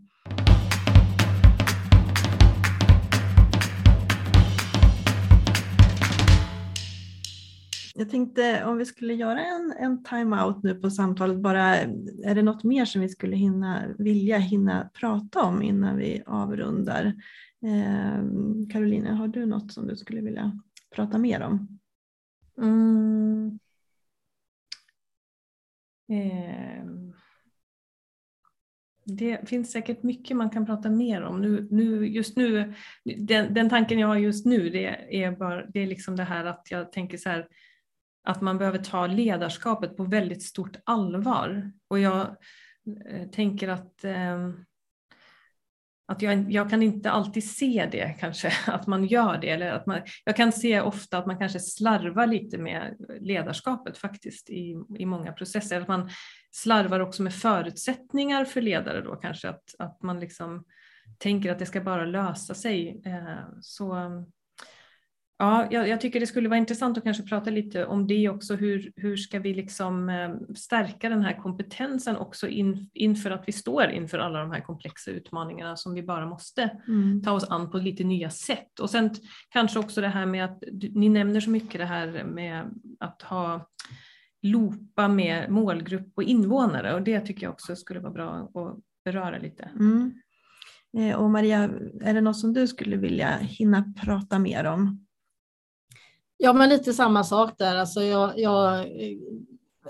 Jag tänkte om vi skulle göra en, en time-out nu på samtalet, bara, är det något mer som vi skulle hinna, vilja hinna prata om innan vi avrundar? Eh, Caroline, har du något som du skulle vilja prata mer om? Mm. Eh det finns säkert mycket man kan prata mer om. Nu, nu, just nu, den, den tanken jag har just nu det är, bara, det är liksom det här att jag tänker så här att man behöver ta ledarskapet på väldigt stort allvar. Och jag eh, tänker att eh, att jag, jag, kan inte alltid se det kanske, att man gör det. Eller att man, jag kan se ofta att man kanske slarvar lite med ledarskapet faktiskt i, i många processer. Att man slarvar också med förutsättningar för ledare då kanske, att, att man liksom tänker att det ska bara lösa sig. Eh, så Ja, jag, jag, tycker det skulle vara intressant att kanske prata lite om det också. Hur, hur ska vi liksom eh, stärka den här kompetensen också in, inför att vi står inför alla de här komplexa utmaningarna som vi bara måste mm. ta oss an på lite nya sätt. Och sen kanske också det här med att ni nämner så mycket det här med att ha loopa med målgrupp och invånare och det tycker jag också skulle vara bra att beröra lite. Mm. Eh, och Maria, är det något som du skulle vilja hinna prata mer om? Ja, men lite samma sak där. Alltså jag, jag,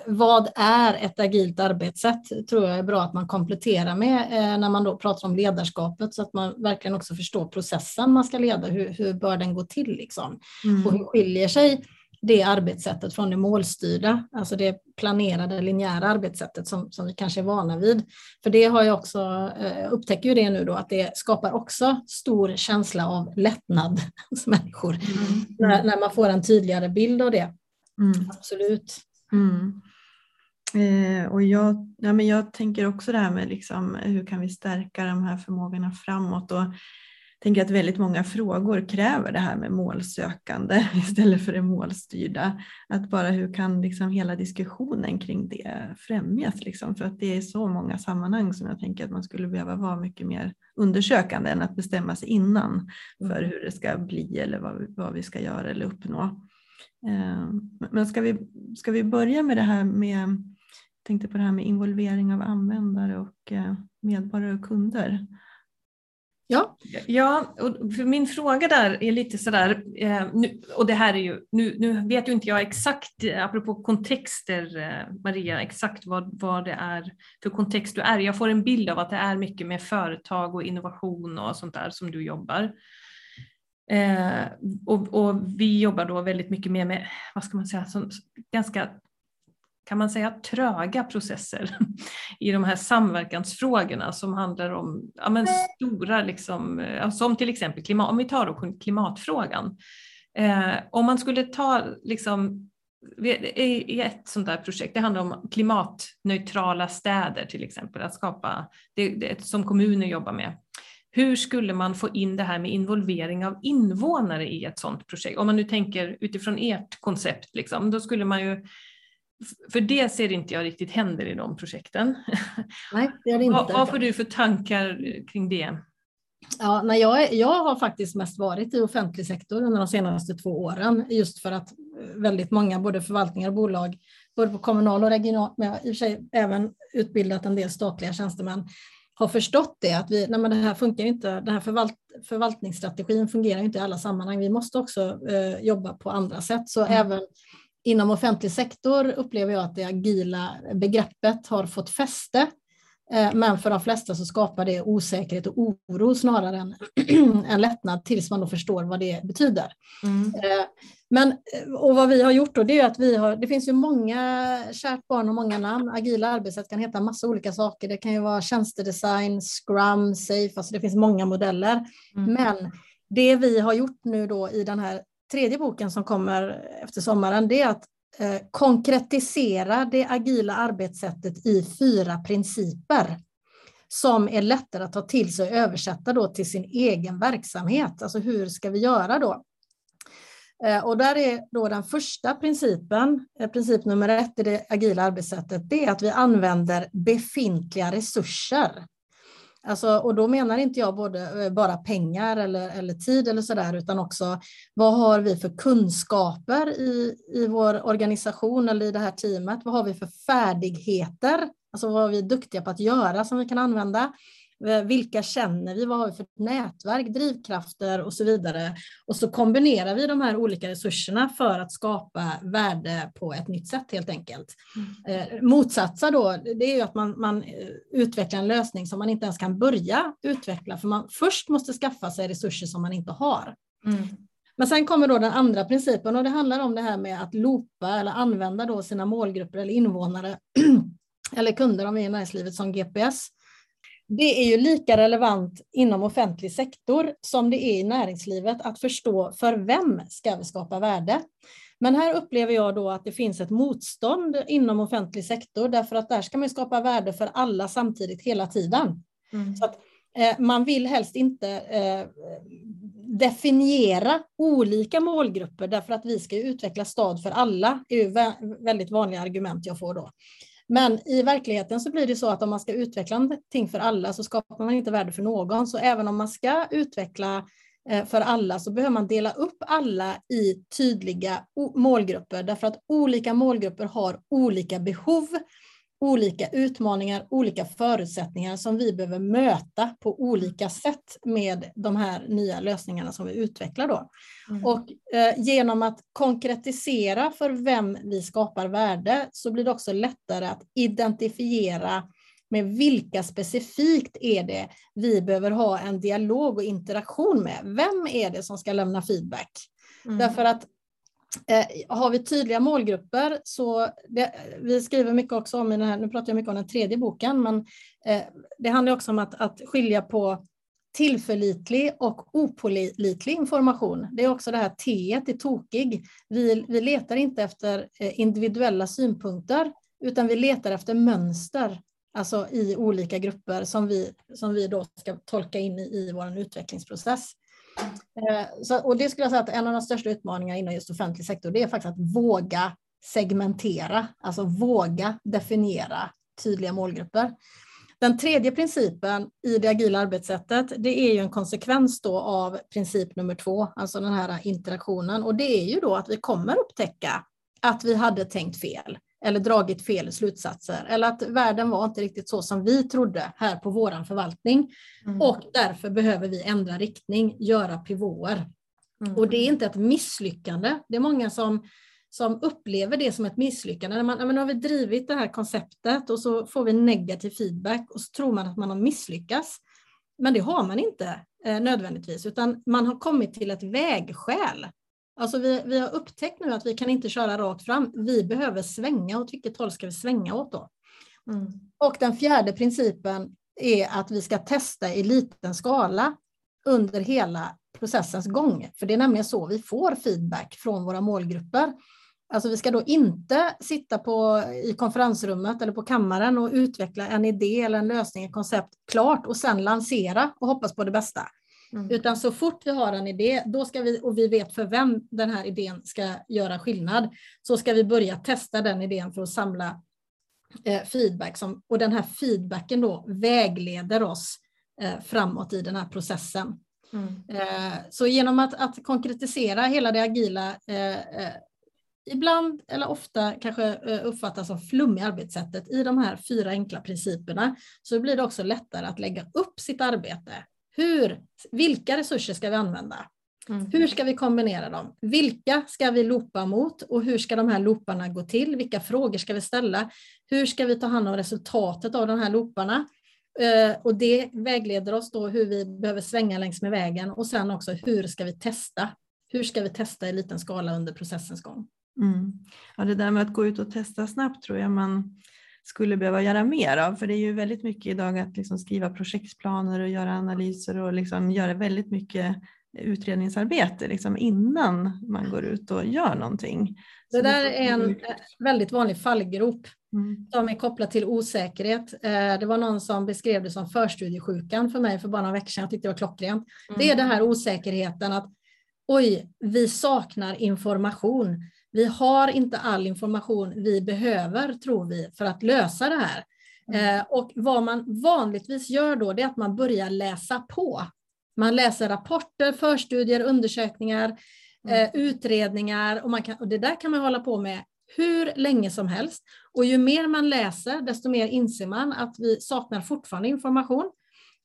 vad är ett agilt arbetssätt? tror jag är bra att man kompletterar med eh, när man då pratar om ledarskapet så att man verkligen också förstår processen man ska leda. Hur, hur bör den gå till? Liksom? Mm. Och hur skiljer sig det arbetssättet från det målstyrda, alltså det planerade linjära arbetssättet som, som vi kanske är vana vid. För det har jag också, eh, upptäcker ju det nu då, att det skapar också stor känsla av lättnad hos människor. Mm. När, när, man får en tydligare bild av det. Mm. Absolut. Mm. Eh, och jag, ja, men jag tänker också det här med liksom, hur kan vi stärka de här förmågorna framåt. Och tänker att väldigt många frågor kräver det här med målsökande istället för det målstyrda. Att bara hur kan liksom hela diskussionen kring det främjas? Liksom? För att det är så många sammanhang som jag tänker att man skulle behöva vara mycket mer undersökande än att bestämma sig innan för mm. hur det ska bli eller vad vi, vad vi ska göra eller uppnå. Eh, men ska vi, ska vi börja med det här med, tänkte på det här med involvering av användare och eh, medborgare och kunder. Ja. ja, och för min fråga där är lite sådär, eh, nu, och det här är ju, nu, nu vet ju inte jag exakt, eh, apropå kontexter eh, Maria, exakt vad, vad det är för kontext du är. Jag får en bild av att det är mycket med företag och innovation och sånt där som du jobbar. Eh, och, och, vi jobbar då väldigt mycket mer med, vad ska man säga, som, ganska kan man säga, tröga processer i de här samverkansfrågorna som handlar om ja, men stora, liksom, eh, som till exempel klimat, om vi tar då klimatfrågan. Eh, om man skulle ta liksom, i ett sånt där projekt, det handlar om klimatneutrala städer till exempel, att skapa, det, det, som kommuner jobbar med. Hur skulle man få in det här med involvering av invånare i ett sådant projekt? Om man nu tänker utifrån ert koncept, liksom, då skulle man ju för det ser inte jag riktigt händer i de projekten. Nej, det gör det inte. Vad, vad får du för tankar kring det? Ja, nej, jag, jag har faktiskt mest varit i offentlig sektor under de senaste två åren, just för att eh, väldigt många, både förvaltningar och bolag, både på kommunal och regional, men i och för sig även utbildat en del statliga tjänstemän, har förstått det, att vi, nej men det här funkar inte, den här förvalt, förvaltningsstrategin fungerar inte i alla sammanhang, vi måste också eh, jobba på andra sätt. Så mm. även inom offentlig sektor upplever jag att det agila begreppet har fått fäste. Eh, men för de flesta så skapar det osäkerhet och oro snarare än en lättnad tills man då förstår vad det betyder. Mm. Eh, men, och vad vi har gjort då, det är att vi har, det finns ju många, kärt barn och många namn. Agila arbetssätt kan heta massa olika saker. Det kan ju vara tjänstedesign, scrum, safe, alltså det finns många modeller. Mm. Men det vi har gjort nu då i den här tredje boken som kommer efter sommaren, det är att eh, konkretisera det agila arbetssättet i fyra principer som är lättare att ta till sig och översätta då till sin egen verksamhet. Alltså hur ska vi göra då? Eh, och där är då den första principen, eh, princip nummer ett i det agila arbetssättet, det är att vi använder befintliga resurser. Alltså, och då menar inte jag både, eh, bara pengar eller, eller tid eller sådär, utan också vad har vi för kunskaper i, i vår organisation eller i det här teamet? Vad har vi för färdigheter? Alltså vad är vi duktiga på att göra som vi kan använda? Eh, vilka känner vi? Vad har vi för nätverk, drivkrafter och så vidare? Och så kombinerar vi de här olika resurserna för att skapa värde på ett nytt sätt helt enkelt. Mm. Eh, motsatsa då, det är ju att man, man eh, utvecklar en lösning som man inte ens kan börja utveckla, för man först måste skaffa sig resurser som man inte har. Mm. Men sen kommer då den andra principen och det handlar om det här med att loopa eller använda då sina målgrupper eller invånare eller kunder om vi är i näringslivet som GPS det är ju lika relevant inom offentlig sektor som det är i näringslivet att förstå för vem ska vi skapa värde. Men här upplever jag då att det finns ett motstånd inom offentlig sektor därför att där ska man skapa värde för alla samtidigt hela tiden. Mm. Så att, eh, man vill helst inte eh, definiera olika målgrupper därför att vi ska utveckla stad för alla. Det är väldigt vanliga argument jag får då. Men i verkligheten så blir det så att om man ska utveckla någonting för alla så skapar man inte värde för någon. Så även om man ska utveckla eh, för alla så behöver man dela upp alla i tydliga målgrupper därför att olika målgrupper har olika behov olika utmaningar, olika förutsättningar som vi behöver möta på olika sätt med de här nya lösningarna som vi utvecklar. Då. Mm. Och eh, genom att konkretisera för vem vi skapar värde så blir det också lättare att identifiera med vilka specifikt är det vi behöver ha en dialog och interaktion med. Vem är det som ska lämna feedback? Mm. Därför att Eh, har vi tydliga målgrupper så, det, vi skriver mycket också om i den här, nu pratar jag mycket om den tredje boken, men eh, det handlar också om att, att skilja på tillförlitlig och opålitlig information. Det är också det här T är tokig. Vi, vi letar inte efter eh, individuella synpunkter, utan vi letar efter mönster, alltså i olika grupper som vi, som vi då ska tolka in i, i vår utvecklingsprocess. Eh, så, och det skulle jag säga att en av de största utmaningarna inom just offentlig sektor, det är faktiskt att våga segmentera, alltså våga definiera tydliga målgrupper. Den tredje principen i det agila arbetssättet, det är ju en konsekvens då av princip nummer två, alltså den här interaktionen. Och det är ju då att vi kommer upptäcka att vi hade tänkt fel eller dragit fel slutsatser eller att världen var inte riktigt så som vi trodde här på våran förvaltning. Mm. Och därför behöver vi ändra riktning, göra pivoter. Mm. Och det är inte ett misslyckande. Det är många som som upplever det som ett misslyckande. När man, men nu har vi drivit det här konceptet och så får vi negativ feedback och så tror man att man har misslyckats. Men det har man inte eh, nödvändigtvis, utan man har kommit till ett vägskäl. Alltså vi, vi har upptäckt nu att vi kan inte köra rakt fram. Vi behöver svänga. Åt vilket håll ska vi svänga åt då? Mm. Och den fjärde principen är att vi ska testa i liten skala under hela processens gång. För det är nämligen så vi får feedback från våra målgrupper. Alltså vi ska då inte sitta på, i konferensrummet eller på kammaren och utveckla en idé eller en lösning, ett koncept klart och sen lansera och hoppas på det bästa. Mm. Utan så fort vi har en idé, då ska vi, och vi vet för vem den här idén ska göra skillnad, så ska vi börja testa den idén för att samla eh, feedback. Som, och den här feedbacken då vägleder oss eh, framåt i den här processen. Mm. Eh, så genom att, att konkretisera hela det agila eh, eh, ibland eller ofta kanske uppfattas som flummiga arbetssättet i de här fyra enkla principerna så blir det också lättare att lägga upp sitt arbete. Hur, vilka resurser ska vi använda? Mm. Hur ska vi kombinera dem? Vilka ska vi loopa mot och hur ska de här looparna gå till? Vilka frågor ska vi ställa? Hur ska vi ta hand om resultatet av de här looparna? Eh, och det vägleder oss då hur vi behöver svänga längs med vägen och sen också hur ska vi testa? Hur ska vi testa i liten skala under processens gång? Mm. Ja, det där med att gå ut och testa snabbt tror jag man skulle behöva göra mer av, för det är ju väldigt mycket idag att liksom skriva projektplaner och göra analyser och liksom göra väldigt mycket utredningsarbete liksom innan man går ut och gör någonting. Det där är en väldigt vanlig fallgrop mm. som är kopplad till osäkerhet. Eh, det var någon som beskrev det som förstudiesjukan för mig för bara några veckor sedan. Jag tyckte det var klockrent. Mm. Det är den här osäkerheten att oj, vi saknar information. Vi har inte all information vi behöver, tror vi, för att lösa det här. Mm. Eh, och vad man vanligtvis gör då, det är att man börjar läsa på. Man läser rapporter, förstudier, undersökningar, mm. eh, utredningar och, man kan, och det där kan man hålla på med hur länge som helst. Och ju mer man läser, desto mer inser man att vi saknar fortfarande information.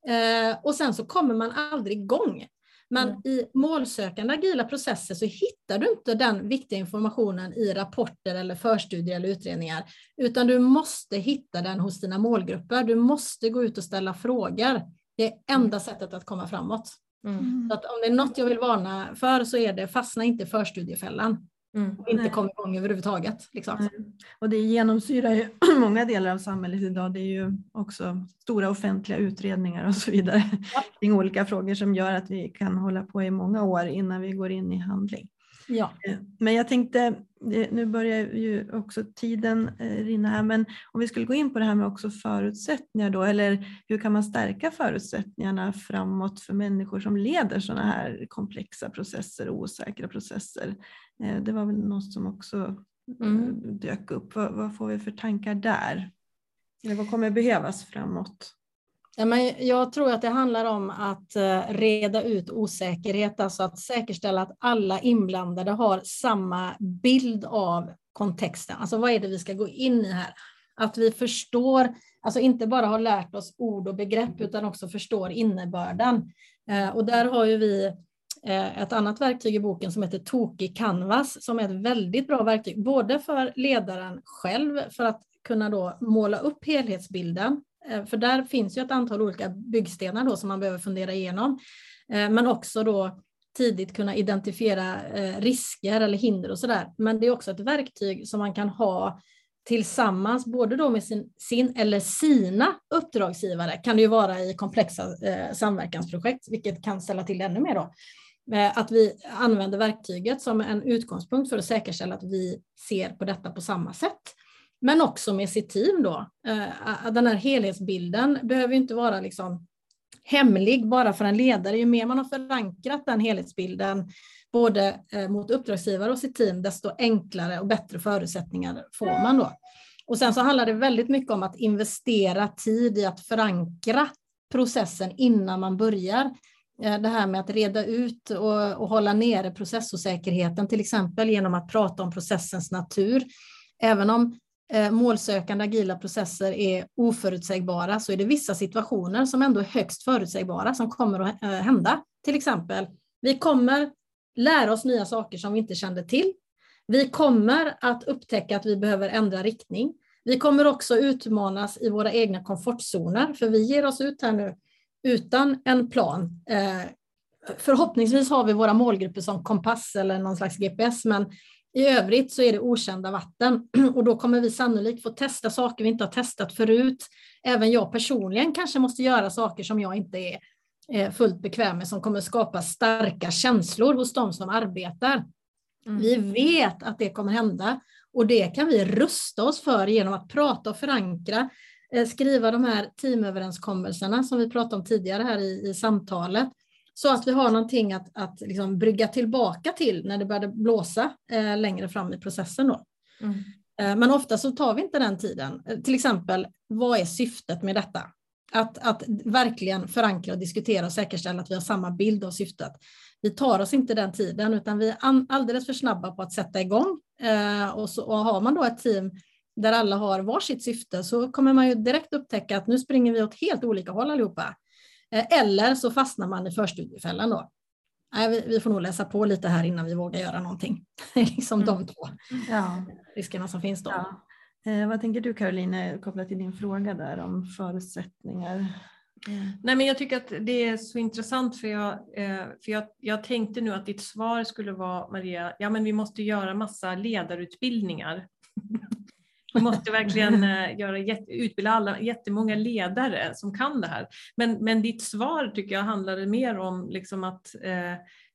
Eh, och sen så kommer man aldrig igång. Men mm. i målsökande agila processer så hittar du inte den viktiga informationen i rapporter eller förstudier eller utredningar, utan du måste hitta den hos dina målgrupper. Du måste gå ut och ställa frågor. Det är enda mm. sättet att komma framåt. Mm. Så att om det är något jag vill varna för så är det fastna inte i förstudiefällan. Mm. Och inte komma igång överhuvudtaget. Liksom. Mm. Och det genomsyrar ju många delar av samhället idag. Det är ju också stora offentliga utredningar och så vidare ja. kring olika frågor som gör att vi kan hålla på i många år innan vi går in i handling. Ja. Eh, men jag tänkte, eh, nu börjar ju också tiden eh, rinna här, men om vi skulle gå in på det här med också förutsättningar då, eller hur kan man stärka förutsättningarna framåt för människor som leder sådana här komplexa processer och osäkra processer? Det var väl något som också mm. dök upp. Vad, vad får vi för tankar där? Eller vad kommer behövas framåt? Ja, men jag tror att det handlar om att eh, reda ut osäkerhet, alltså att säkerställa att alla inblandade har samma bild av kontexten. Alltså vad är det vi ska gå in i här? Att vi förstår, alltså inte bara har lärt oss ord och begrepp utan också förstår innebörden. Eh, och där har ju vi eh, ett annat verktyg i boken som heter Tokig Canvas som är ett väldigt bra verktyg, både för ledaren själv för att kunna då måla upp helhetsbilden Eh, för där finns ju ett antal olika byggstenar då som man behöver fundera igenom. Eh, men också då tidigt kunna identifiera eh, risker eller hinder och sådär. Men det är också ett verktyg som man kan ha tillsammans, både då med sin, sin eller sina uppdragsgivare, kan det ju vara i komplexa samverkansprojekt, vilket kan ställa till det ännu mer då. Att vi använder verktyget som en utgångspunkt för att säkerställa att vi ser på detta på samma sätt. Men också med sitt team då. Eh, den här helhetsbilden behöver inte vara liksom hemlig bara för en ledare. Ju mer man har förankrat den helhetsbilden både eh, mot uppdragsgivare och sitt team, desto enklare och bättre förutsättningar får man då. Och sen så handlar det väldigt mycket om att investera tid i att förankra processen innan man börjar. Eh, det här med att reda ut och, och hålla nere processosäkerheten, till exempel genom att prata om processens natur. Även om Eh, målsökande agila processer är oförutsägbara så är det vissa situationer som ändå är högst förutsägbara som kommer att eh, hända. Till exempel, vi kommer lära oss nya saker som vi inte kände till. Vi kommer att upptäcka att vi behöver ändra riktning. Vi kommer också utmanas i våra egna komfortzoner, för vi ger oss ut här nu utan en plan. Eh, förhoppningsvis har vi våra målgrupper som kompass eller någon slags GPS, men i övrigt så är det okända vatten och då kommer vi sannolikt få testa saker vi inte har testat förut. Även jag personligen kanske måste göra saker som jag inte är Eh, fullt bekväm med som kommer skapa starka känslor hos de som arbetar. Mm. Vi vet att det kommer hända och det kan vi rusta oss för genom att prata och förankra, eh, skriva de här teamöverenskommelserna som vi pratade om tidigare här i, i samtalet, så att vi har någonting att, att liksom brygga tillbaka till när det börjar blåsa eh, längre fram i processen. Då. Mm. Eh, men ofta så tar vi inte den tiden. Till exempel, vad är syftet med detta? Att, att verkligen förankra och diskutera och säkerställa att vi har samma bild av syftet. Vi tar oss inte den tiden utan vi är alldeles för snabba på att sätta igång. Eh, och, så, och har man då ett team där alla har varsitt syfte så kommer man ju direkt upptäcka att nu springer vi åt helt olika håll allihopa. Eh, eller så fastnar man i förstudiefällan då. Nej, vi, vi, får nog läsa på lite här innan vi vågar göra någonting. Det är liksom mm. de två ja. riskerna som finns då. Ja. Eh, vad tänker du Caroline kopplat till din fråga där om förutsättningar? Mm. Nej, men jag tycker att det är så intressant för, jag, eh, för jag, jag tänkte nu att ditt svar skulle vara Maria, ja men vi måste göra massa ledarutbildningar. Vi måste verkligen eh, göra, utbilda alla, jättemånga ledare som kan det här. Men, men ditt svar tycker jag handlade mer om liksom att eh,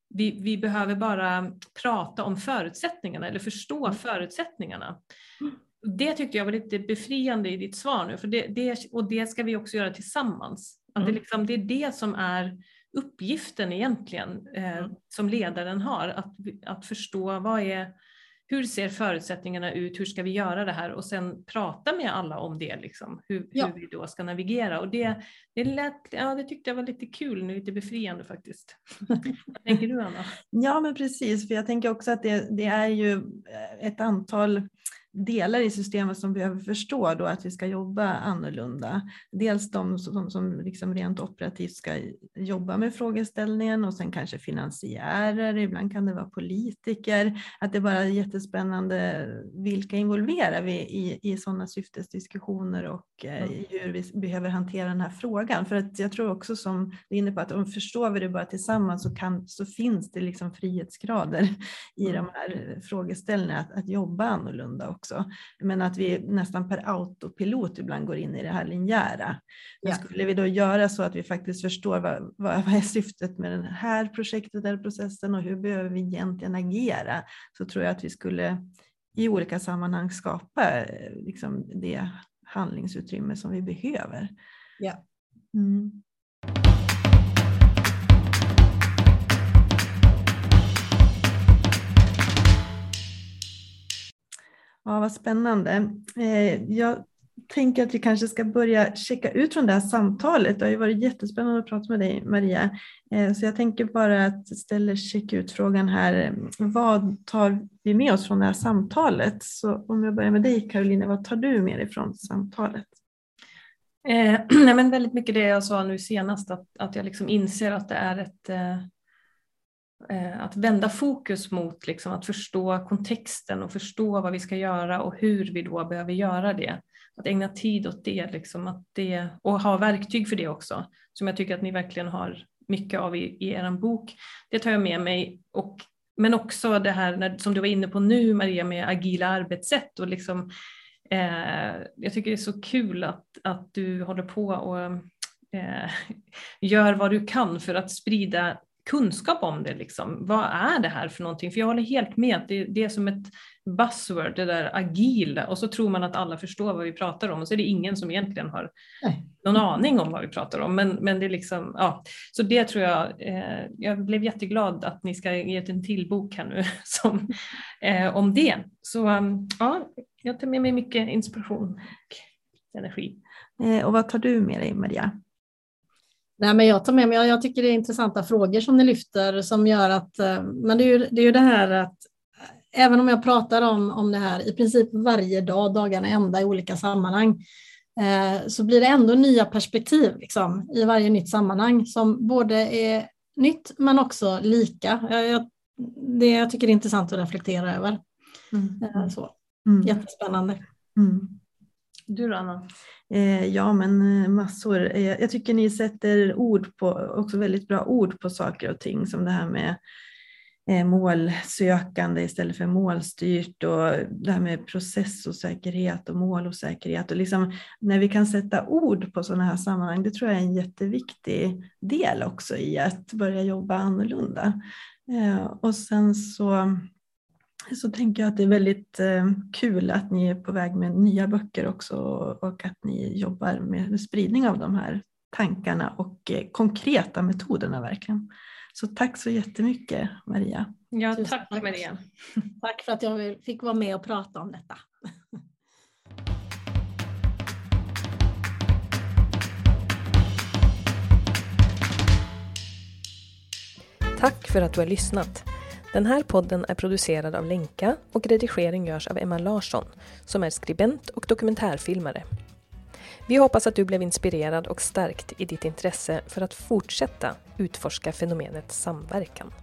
vi, vi behöver bara prata om förutsättningarna eller förstå mm. förutsättningarna. Mm det tyckte jag var lite befriande i ditt svar nu, för det, det, och det ska vi också göra tillsammans. Att mm. det, liksom, det är det som är uppgiften egentligen eh, mm. som ledaren har, att, att förstå vad är, hur ser förutsättningarna ut, hur ska vi göra det här och sen prata med alla om det, liksom, hur, ja. hur vi då ska navigera. Och det, det, lät, ja, det tyckte jag var lite kul, lite befriande faktiskt. Vad tänker du Anna? Ja men precis, för jag tänker också att det, det är ju ett antal delar i systemet som behöver förstå då att vi ska jobba annorlunda. Dels de som, som liksom rent operativt ska jobba med frågeställningen och sen kanske finansiärer, ibland kan det vara politiker. Att det bara är jättespännande vilka involverar vi i, i sådana syftesdiskussioner och eh, hur vi behöver hantera den här frågan. För att jag tror också som du är inne på att om förstår vi det bara tillsammans så, kan, så finns det liksom frihetsgrader i mm. de här frågeställningarna att, att jobba annorlunda också också. Men att vi nästan per autopilot ibland går in i det här linjära. Men ja. skulle vi då göra så att vi faktiskt förstår vad, vad, vad är syftet med det här projektet eller processen och hur behöver vi egentligen agera så tror jag att vi skulle i olika sammanhang skapa eh, liksom, det handlingsutrymme som vi behöver. Ja. Mm. Ja, vad spännande. Eh, jag tänker att vi kanske ska börja checka ut från det här samtalet. Det har ju varit jättespännande att prata med dig Maria. Eh, så jag tänker bara att ställa check ut-frågan här. Vad tar vi med oss från det här samtalet? Så om jag börjar med dig Karolina, vad tar du med dig från samtalet? Eh, men väldigt mycket det jag sa nu senast, att, att jag liksom inser att det är ett Eh, Eh, att vända fokus mot liksom, att förstå kontexten och förstå vad vi ska göra och hur vi då behöver göra det. Att ägna tid åt det, liksom, att det och ha verktyg för det också, som jag tycker att ni verkligen har mycket av i, i er bok. Det tar jag med mig. Och, men också det här när, som du var inne på nu Maria med agila arbetssätt och liksom eh, jag tycker det är så kul att, att du håller på och eh, gör vad du kan för att sprida kunskap om det. Liksom. Vad är det här för någonting? För jag håller helt med, det, det är som ett buzzword, det där agila, och så tror man att alla förstår vad vi pratar om och så är det ingen som egentligen har Nej. någon aning om vad vi pratar om. Men, men det är liksom, ja. Så det tror jag, eh, jag blev jätteglad att ni ska ge ut en till bok här nu som, eh, om det. Så um, ja, jag tar med mig mycket inspiration och energi. Eh, och vad tar du med dig Maria? Nej, men jag tar med mig, jag tycker det är intressanta frågor som ni lyfter som gör att, eh, men det är ju det, är ju det här att även om jag pratar om, om det här i princip varje dag, dagarna ända i olika sammanhang, eh, så blir det ändå nya perspektiv liksom, i varje nytt sammanhang som både är nytt men också lika. Jag, jag, det jag tycker det är intressant att reflektera över. Mm. Eh, så. Mm. Jättespännande. Mm. Du då Anna? Eh, ja men eh, massor. Eh, jag tycker ni sätter ord på, också väldigt bra ord på saker och ting som det här med eh, målsökande istället för målstyrt och det här med processosäkerhet och målosäkerhet. Och liksom, när vi kan sätta ord på sådana här sammanhang, det tror jag är en jätteviktig del också i att börja jobba annorlunda. Eh, och sen så så tänker jag att det är väldigt eh, kul att ni är på väg med nya böcker också och att ni jobbar med spridning av de här tankarna och eh, konkreta metoderna verkligen. Så tack så jättemycket Maria. Ja, tack, tack Maria. Tack för att jag fick vara med och prata om detta. Tack för att du har lyssnat. Den här podden är producerad av Lenka och redigering görs av Emma Larsson som är skribent och dokumentärfilmare. Vi hoppas att du blev inspirerad och stärkt i ditt intresse för att fortsätta utforska fenomenet samverkan.